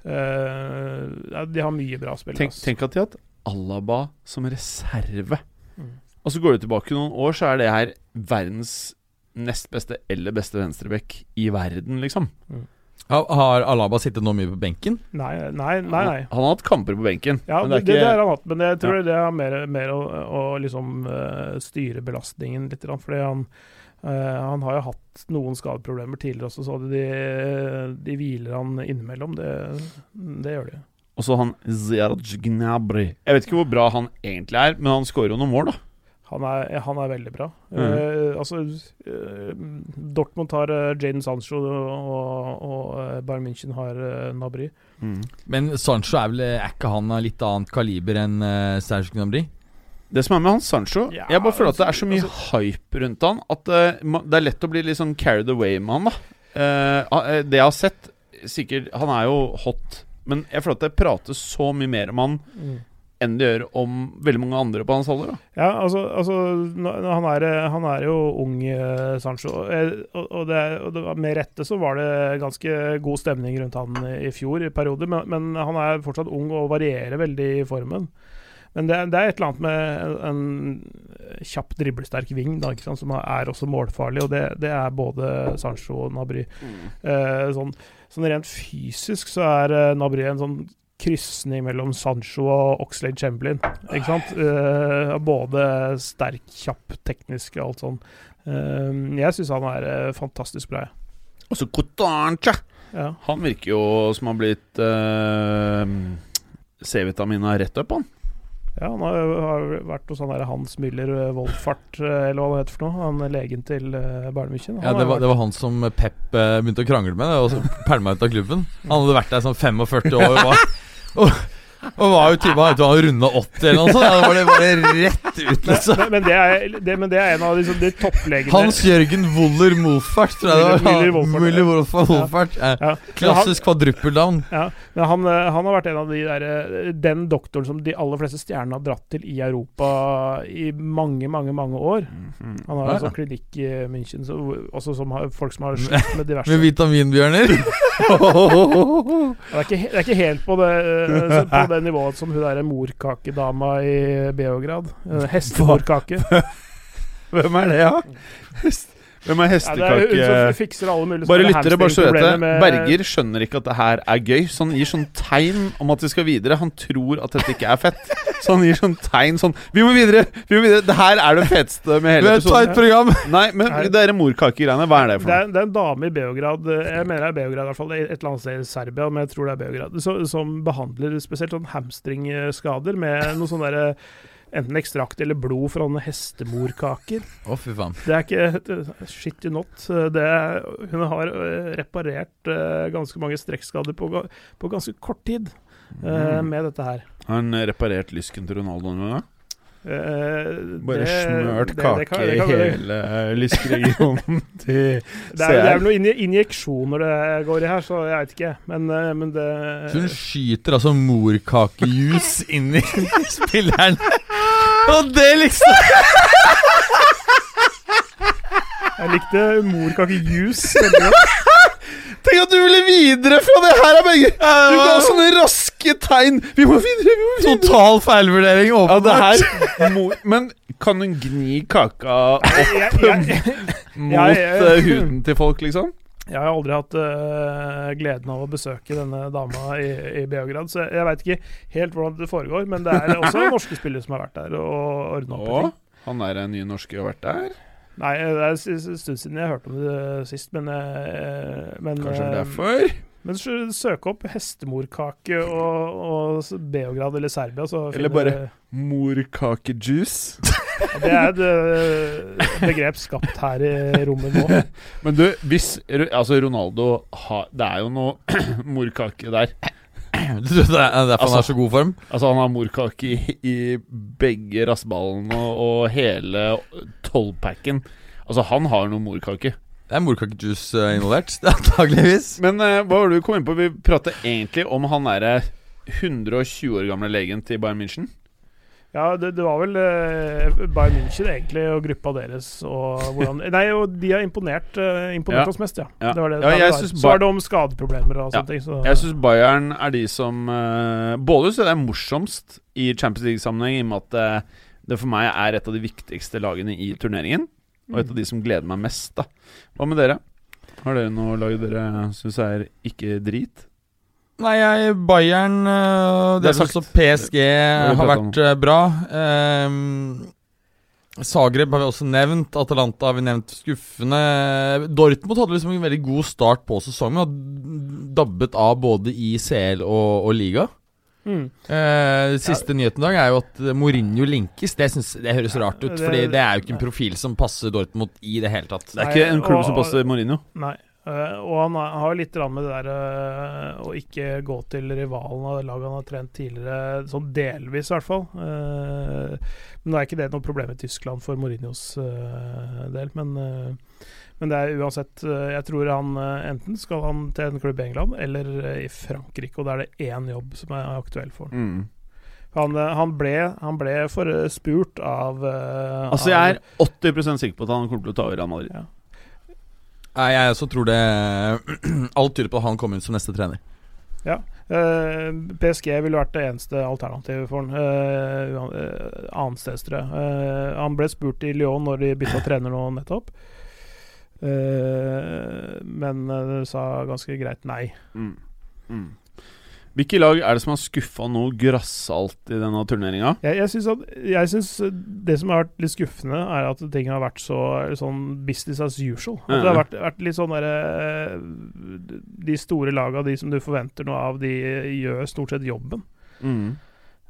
Uh, de har mye bra spill. Tenk, tenk at de har hatt Alaba som reserve. Mm. Og så går du tilbake noen år, så er det her verdens nest beste eller beste venstreback i verden, liksom. Har, har Alaba sittet nå mye på benken? Nei, nei, nei. nei. Han, han har hatt kamper på benken. Ja, men det, det det, er ikke har han hatt, men jeg tror det er mer, mer å, å liksom eh, styre belastningen litt. Fordi han, eh, han har jo hatt noen skadeproblemer tidligere også, så de, de hviler han innimellom. Det, det gjør de. Og så han Ziyaraj Gnabry. Jeg vet ikke hvor bra han egentlig er, men han skårer jo noen mål, da. Han er, han er veldig bra. Mm. Uh, altså, uh, Dortmund har uh, Jaden Sancho, og, og eh, Bayern München har uh, Mm. Men Sancho er vel er ikke han av litt annet kaliber enn uh, Serge Gnabry? Det som er med han Sancho Ja, Jeg bare føler at det er altså- så mye hype rundt han at eh, det er lett å bli litt sånn carried away med han, da. Eh, ah, eh, det jeg har sett Sikkert Han er jo hot, men jeg føler at det prates så mye mer om han enn det gjør om veldig mange andre på hans alder. Ja, altså, altså han, er, han er jo ung, eh, Sancho. Eh, Og, det, og det med rette så var det ganske god stemning rundt han i fjor i perioder, men, men han er fortsatt ung og varierer veldig i formen. Men det, det er et eller annet med en, en kjapp, driblesterk ving da, som er også målfarlig, og det, det er både Sancho og Nabry. Eh, sånn, sånn rent fysisk så er eh, Nabry en sånn krysning mellom Sancho og Oxlade Chamberlain. Ikke sant? Uh, både sterk, kjapp, teknisk og alt sånn. Uh, jeg syns han er uh, fantastisk bra. Og så Kotancha! Ja. Han virker jo som han har blitt uh, C-vitamina rett opp, han. ja, han har, har vært hos han der Hans Müller Voldfart, Wolfart, eller hva det heter for noe. Han legen til. Han Ja, det var, det var han som Pep begynte å krangle med, og så *laughs* pælma ut av klubben. Han hadde vært der sånn 45 år og var, og, og var jo typen Han var runda 80 eller noe sånt. Da var det bare rett ut, liksom. men, men, det er, det, men det er en av de, sånn- de topplegene Hans Jørgen Woller Molfart, tror jeg det var. Müller- Wolfart. Ja. ja. Klassisk kvadruppeldown. Ja, men han, eh, han har vært en av de der, eh, den doktoren som de aller fleste stjernene har dratt til i Europa i mange, mange mange år. Han har en sånn klinikk i München, så, også som har, folk som har slitt med *laughs* diverse Med vitaminbjørner. *laughs* det, er ikke, det er ikke helt på det, eh, på det nivået som hun derre morkakedama i Beograd. Eh, Hestemorkake. *laughs* Hvem er det, ja? Hvem er Ja, det er hun som fikser alle mulige Bare lyttere, bare så vet det. Berger skjønner ikke at det her er gøy, så han gir sånn tegn om at vi skal videre. Han tror at dette ikke er fett, så han gir sånn tegn sånn Vi må videre! Vi må videre! Det her er det feteste med hele episoden. program. Nei, men dere det der morkakegreiene, hva er det Det for noe? er, det er en dame i Beograd, eh, jeg mener det er Beograd i hvert fall, et eller annet sted i Serbia, men jeg tror det er Beograd, så, som behandler spesielt sånn hamstringskader med noe sånn derre enten ekstrakt eller blod fra noen hestemorkaker. Å, fy faen. Det er ikke shit you not. Det, hun har eh, reparert eh, ganske mange strekkskader på, på ganske kort tid eh, Mm. med dette her. Har hun reparert lysken til Ronaldo nå? da? Eh, Bare det- smørt det- det kake kan- det i hele Lyskregionen *laughs* til Det er, det er vel noen injeksjoner det går i her, så jeg veit ikke. Men, eh, men det Så hun skyter altså morkakejus *laughs* inn i spilleren. Og det liksom Jeg likte morkakejus veldig godt. Tenk at du ville videre fra det her, Berger! Du ga sånne raske tegn. Vi må videre, vi må videre. Total feilvurdering, Ja, det åpenbart. her Men kan hun gni kaka opp *laughs* Jeg, jeg, mot Jeg- jeg- eh, huden til folk, liksom? jeg har aldri hatt uh, gleden av å besøke denne dama i, i Beograd, så jeg veit ikke helt hvordan det foregår. Men det er også *laughs* norske spillere som har vært der og ordna opp Å, han er en ny norske og har vært der? Nei, det er en stund siden jeg hørte om det sist, men, eh, men Kanskje eh, derfor? Men søk opp hestemorkake og, og Beograd eller Serbia, så Eller bare- Morkakejuice. Ja, Det er et eh, begrep skapt her i rommet nå. *laughs* Men du, hvis Altså, Ronaldo har Det er jo noe *clears throat* morkake der. *laughs* Du tror det er derfor han er så god form? Altså, han har morkake i, i begge rassballene og, og hele tolvpacken. Altså, han har noe morkake. Det er morkakejus eh, involvert, er *laughs* antageligvis. Men uh, hva var det du kom inn på? Vi prater egentlig om han derre 120 år gamle legen til Bayern München. Ja, det, det var vel uh, Bayern München egentlig og gruppa deres og hvordan *laughs* Nei, og de har imponert, eh, imponert Ja. oss mest, ja. Ja. Det var det, Ja, det var. Så var det om skadeproblemer og Ja. sånne ting. Så, Jeg syns Bayern er de som eh, Både så det er morsomst i Champions League-sammenheng, i og med at eh, det for meg er et av de viktigste lagene i turneringen. Og et av de som gleder meg mest. da Hva med dere? Har dere noe lag dere syns er ikke drit? Nei, jeg, Bayern Det er sagt. også PSG har vært øh, bra. Um, Zagreb har vi også nevnt. Atalanta har vi nevnt skuffende. Dortmund hadde liksom en veldig god start på sesongen. Og dabbet av både i CL og, og liga. Mm. Uh, siste nyheten i dag er jo at eh, Mourinho linkes. Det, synes, det høres rart ut, for Fordi det er jo ikke en profil som passer Dortmund i det hele tatt. Det er ikke en klubb som passer Mourinho. Nei. Eh, og han har- litt med det der uh, å ikke gå til rivalen av det laget han har trent tidligere, sånn delvis i hvert fall. Uh, men nå er ikke det noe problem i Tyskland for Mourinhos del. Men, men det er uansett Jeg tror han enten skal han til en klubb i England eller i Frankrike, og da er det én jobb som er aktuell for han. Mm. Han, han, ble, han ble forspurt av Altså, jeg er 80% sikker på at han kommer til å ta over Real Madrid. Ja. Nei, jeg også tror det *clears throat* Alt tyder på at han kommer inn som neste trener. Eh, PSG ville vært det eneste alternativet for han. Uh, uh, Annensteds, tror jeg. Eh, han ble spurt i Lyon når de bytta *laughs* trener nå nettopp. Eh, men uh, sa ganske greit nei. Mm. Mm. Hvilke lag er det som har skuffa noe grassalt i denne turneringa? Jeg, jeg syns det som har vært litt skuffende, er at ting har vært så sånn business as usual. At det har vært, vært litt sånn derre De store laga, de som du forventer noe av, de gjør stort sett jobben. Mm.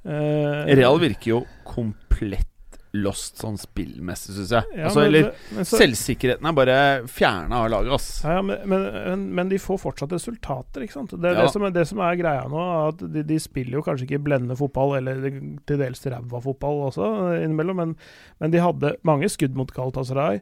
Uh, Real virker jo komplett lost sånn spillmessig, syns jeg. ja, altså, men- eller men så- Selvsikkerheten er bare fjerna av laget, ass. Ja, men, men, de får fortsatt resultater, ikke sant. Det er Ja. det, som er, det som er greia nå, at de, de spiller jo kanskje ikke blendende fotball, eller til dels ræva fotball også, eh, innimellom, men, men de hadde mange skudd mot Galatasaray.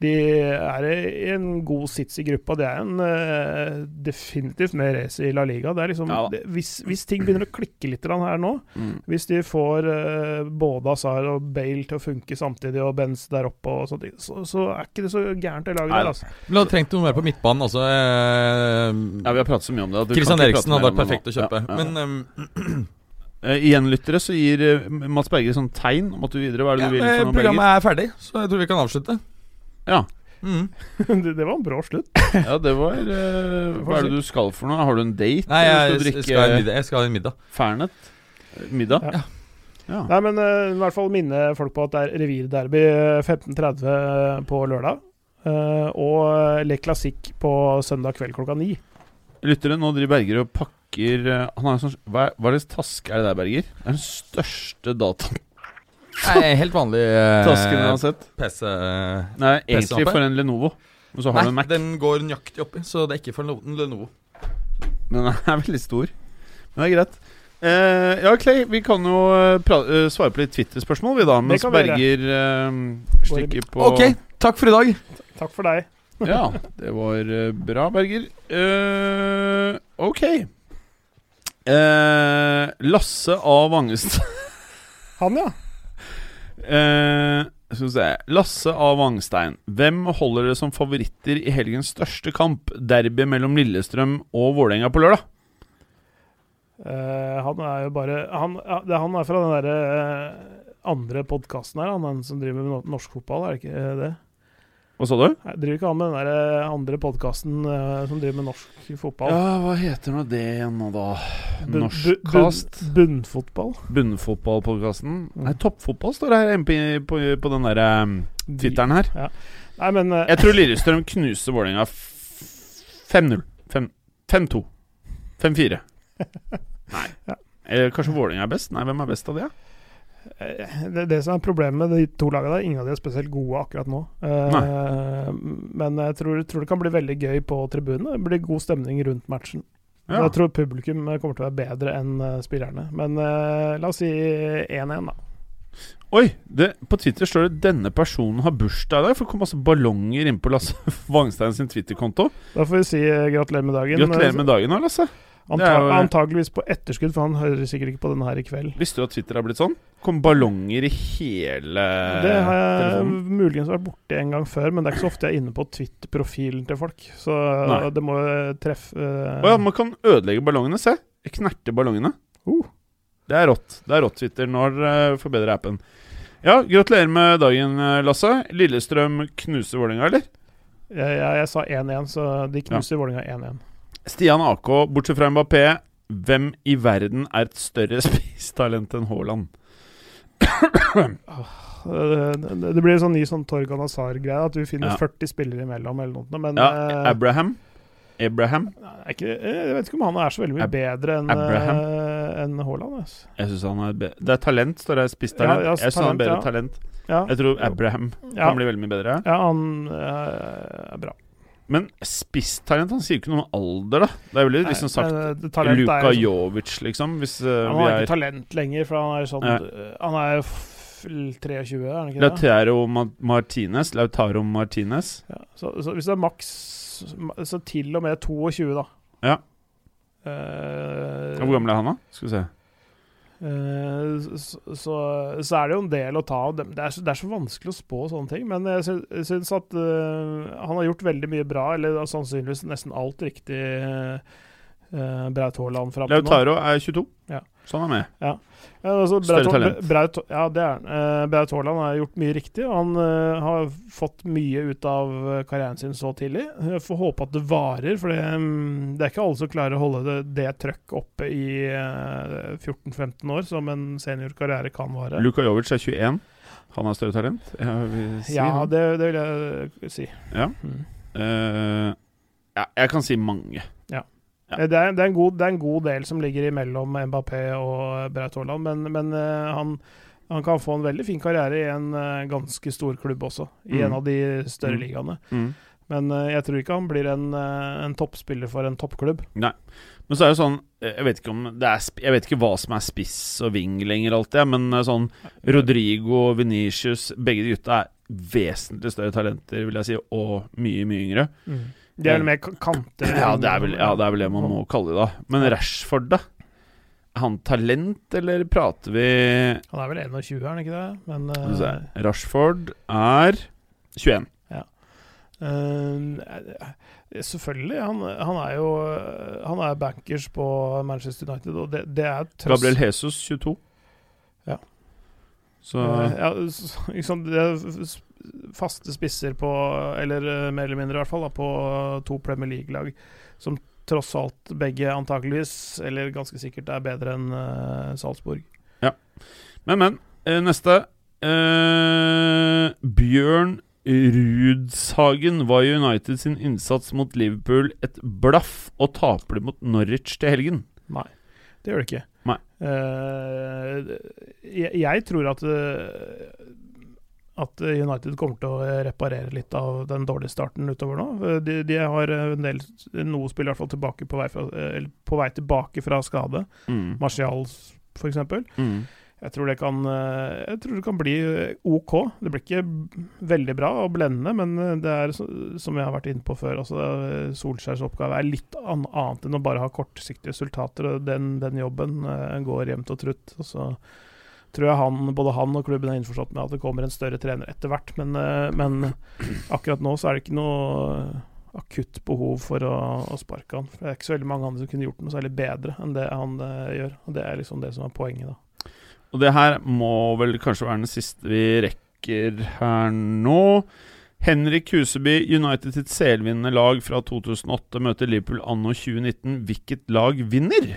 De er i en god sits i gruppa. Det er en uh, definitivt mer race i La Liga. Det er liksom, Ja det, hvis, hvis ting begynner å klikke litt her nå, Mm. hvis de får uh, både Azar og Bale til å funke samtidig, og Benz der oppe, og sånt, så, så er ikke det så gærent, det laget Nei. der. altså. Men hadde trengt noe mer på midtbanen. Altså, uh, Ja, vi har pratet så mye om det. ikke Eriksen hadde vært perfekt å kjøpe. Ja, ja. Men um, Uh, igjen, lyttere, så gir uh, Mats Berger sånn tegn om at du videre. Hva er det ja, du vil noe, programmet Berger? er ferdig, så jeg tror vi kan avslutte. Ja. Mm. *laughs* det, det var en brå slutt. ja, det var uh, Hva er det du skal for noe? Har du en date? Nei, jeg, skal jeg, skal ha en middag. jeg skal ha en middag. Fernet? Middag? Ja. Ja. Nei, men uh, i hvert fall minne folk på at det er revirderby eh, 15.30 på lørdag. Uh, og Le Classique på søndag kveld klokka ni. Lyttere, nå driver Berger og pakker eh, Han har en sånn Hva, hva slags taske er det der, Berger? Det er den største dataen Nei, helt vanlig eh, Tasken uansett. har sett. PC. Nei, egentlig PC-lampe? for en Lenovo. Og så har du en Mac. den går nøyaktig oppi, så det er ikke for en Lenovo. Den *laughs* er veldig stor. Men det er greit. Eh, ja, Clay, vi kan jo eh, pra eh, svare på litt Twitter-spørsmål, vi da. Mens kan vi gjøre. Berger eh, stikker på Ok, takk for i dag. Takk for deg. *laughs* Ja, det var eh, bra, Berger. Eh, ok. Eh, Lasse A. Vangestad Han, ja. Eh, skal vi se Lasse A. Vangstein. Hvem holder dere som favoritter i helgens største kamp? Derby mellom Lillestrøm og Vålerenga på lørdag? Eh, han er jo bare Han, det, han er fra den derre eh, andre podkasten her, han den som driver med norsk fotball, er det ikke eh, det? Hva sa du? Jeg driver ikke an med den der eh, andre podkasten som driver med norsk fotball? Ja, hva heter nå det igjen nå, da? Bu- bu- Norskkast? bunn- Bunnfotball? Bunnfotballpodkasten? Mm. Nei, toppfotball står det her MP, på, på, den der um, Twitteren her. Nei, men uh, Jeg tror Lillestrøm knuser Vålerenga 5-0. 5-2. 5-4. Nei. Ja. Eh, kanskje Vålerenga er best? Nei, hvem er best av de? Ja? Eh, Det, det som er problemet med de to lagene der, ingen av de er spesielt gode akkurat nå. Eh, men jeg tror, tror det kan bli veldig gøy på tribunene. Det blir god stemning rundt matchen. Ja. Jeg tror publikum eh, kommer til å være bedre enn eh, spillerne. Men eh, la oss si 1-1, da. Oi! Det, på Twitter står det 'denne personen har bursdag i dag'. For det kom masse ballonger inn på Lasse *laughs* Wangstein sin Twitter-konto. Da får vi si gratulerer med dagen. Gratulerer med dagen da, Lasse. Anta jo- Antageligvis på etterskudd, for han hører sikkert ikke på denne her i kveld. Visste du at Twitter har blitt sånn? Kom ballonger i hele Det har jeg telefonen. muligens vært borti en gang før, men det er ikke så ofte jeg er inne på Twitter-profilen til folk. Så Nei. det må treffe eh, Å ja, man kan ødelegge ballongene. Se! Jeg knerter ballongene. Uh. Det er rått. Det er rått, Twitter. Nå har dere forbedra appen. Ja, gratulerer med dagen, eh, Lasse. Lillestrøm knuser Vålerenga, eller? jeg, jeg, jeg sa 1-1, så de knuser Vålerenga 1-1. Stian AK, bortsett fra Mbappé, hvem i verden er et større *laughs* spisstalent enn Haaland? det, Det, det blir en sånn ny sånn Torgan Hazard-greie, at vi finner Ja. 40 spillere imellom, eller noe. Men Ja, eh, Abraham? Abraham? ikke, jeg vet ikke om han er så veldig mye Ab- bedre enn eh, Haaland. Altså. Jeg synes han er be Det er talent, står det. Spisstalent. Ja, ja, jeg synes han er bedre ja. talent. Jeg tror Abraham kan bli veldig mye bedre. ja, han eh, er bra. Men spisstalent, han sier jo ikke noe om alder, da. Det er veldig liksom sagt Nei, det- er Luka sånn, Jovic, liksom. Hvis uh, Han vi har er ikke talent lenger, for han er sånn Nei. eh, Han er jo 23, er han ikke det? Lautaro Martinez. Lautaro Martinez. Ja, så, så hvis det er maks Så til og med 22, da. Ja. Uh, Hvor gammel er han, da? Skal vi se. Eh, så, så, så er det jo en del å ta av. Det det er så vanskelig å spå sånne ting. Men jeg sy- syns at uh, han har gjort veldig mye bra, eller sannsynligvis nesten alt riktig. Uh, Braut Haaland fram til nå. Lautaro er 22, Ja. Så han er med. Ja, altså, Større talent. Braut, ja, det er han. Uh, Braut Haaland har gjort mye riktig. Han uh, har fått mye ut av eh, karrieren sin så tidlig. Jeg får håpe at det varer, for det, mm, det er ikke alle som klarer å holde det, det trøkket oppe i uh, 14-15 år, som en seniorkarriere kan vare. Luka Jovic er 21. Han har større talent. Si ja, det, det vil jeg si. Ja. Mm. Uh, ja, jeg kan si mange. Ja. Eh, Det, er, det, er en god, det er en god del som ligger imellom Mbappé og Braut Haaland, men, men eh, han, han kan få en veldig fin karriere i en eh, ganske stor klubb også, i Mm. en av de større Mm. ligaene. Mm. Men jeg tror ikke han blir en, en toppspiller for en toppklubb. Nei. Men så er det sånn Jeg vet ikke om det er Jeg vet ikke hva som er spiss og wing lenger alltid, men sånn Rodrigo, Venitius Begge de gutta er vesentlig større talenter, vil jeg si, og mye, mye yngre. De er vel mer kanter. Ja, det er vel, ja, det, er vel det man må kalle det, da. Men Rashford, da? Er han talent, eller prater vi Han er vel 21, er han ikke det? Men eh, Rashford er 21. eh, Selvfølgelig. Han, han er jo Han er bankers på Manchester United, og det, det er trøst Gabriel Jesus 22. Ja. Så ja, så, sant, det faste spisser på Eller eh, mer eller mindre, i hvert fall, da, på to Premier League-lag som tross alt begge antakeligvis, eller ganske sikkert, er bedre enn eh, Salzburg. Men, men. eh, neste. Eh, Bjørn Rudshagen var United sin innsats mot Liverpool et blaff, og taper det mot Norwich til helgen. Nei. Det gjør det ikke. Nei. Eh, jeg, jeg tror at eh, at United kommer til å reparere litt av den dårlige starten utover nå. De, de har en del noe spill i hvert fall tilbake på vei, fra, eller på vei tilbake fra skade. Mm. Martial, eksempel. Mm. Jeg tror det kan Jeg tror det kan bli OK. Det blir ikke veldig bra og blendende, men det er, som jeg har vært inne på før, altså Solskjærs oppgave er litt annet enn å bare ha kortsiktige resultater. Den, den jobben eh, går jevnt og trutt. Og så tror jeg han, både han og klubben er innforstått med at det kommer en større trener etter hvert, men, eh, men akkurat nå så er det ikke noe akutt behov for å, å sparke han. For Det er ikke så veldig mange andre som kunne gjort noe særlig bedre enn det han eh, gjør. Og Det er liksom det som er poenget, da. Og det her må vel kanskje være den siste vi rekker her nå. Henrik Huseby, United sitt selvvinnende lag fra 2008 møter Liverpool anno 2019. Hvilket lag vinner?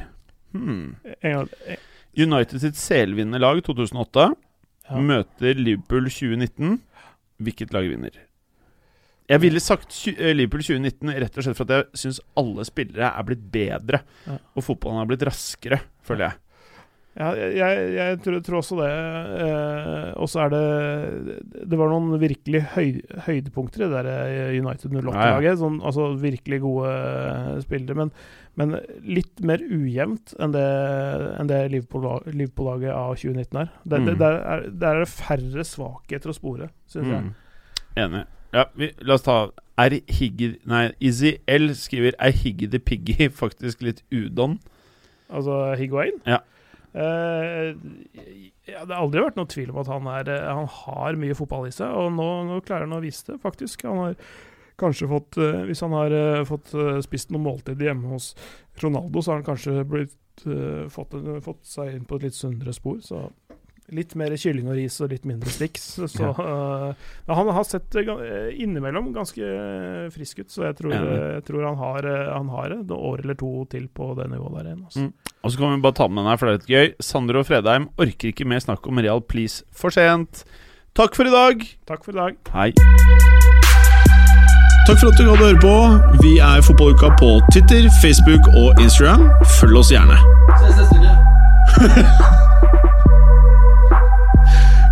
Hmm. En gang, en, United sitt selvvinnende lag 2008 ja. møter Liverpool 2019. Hvilket lag vinner? Jeg ville sagt eh, Liverpool 2019 rett og slett for at jeg syns alle spillere er blitt bedre. Ja. Og fotballen har blitt raskere, føler jeg. Ja, jeg, jeg, jeg tror, tror også det. Eh, og så er det Det var noen virkelig høy, høydepunkter i det der United 08-laget. Sånn, altså virkelig gode eh, spillere. Men, men litt mer ujevnt enn det, enn det Liverpool-laget Liverpool av 2019 er. Der, Mm. det, der, er. der er det færre svakheter å spore, syns jeg. Mm. Enig. Ja, vi, la oss ta Er Higgy Nei, Izzy L skriver Er Higgy the Piggy *laughs* faktisk litt udon? Altså Higuain. Ja. Eh, ja, det har aldri vært noen tvil om at han, er, eh, han har mye fotball i seg, og nå, nå klarer han å vise det, faktisk. Han har kanskje fått uh, Hvis han har uh, fått spist noen måltid hjemme hos Ronaldo, så har han kanskje blitt, fått, fått seg inn på et litt sunnere spor. Så litt mer kylling og ris og litt mindre sticks. Så men han har sett eh, innimellom ganske eh, frisk ut, så jeg tror, jeg tror han har, han har et år eller to til på det nivået der igjen. Altså. Mm. Og så kan vi bare ta med den her, for det er litt gøy. Sander og Fredheim orker ikke mer snakk om Real Please for sent. Takk for i dag. Takk for i dag. Hei. Takk for at du hadde høre på. Vi er Fotballuka på Twitter, Facebook og Instagram. Følg oss gjerne. Ses neste uke. *laughs*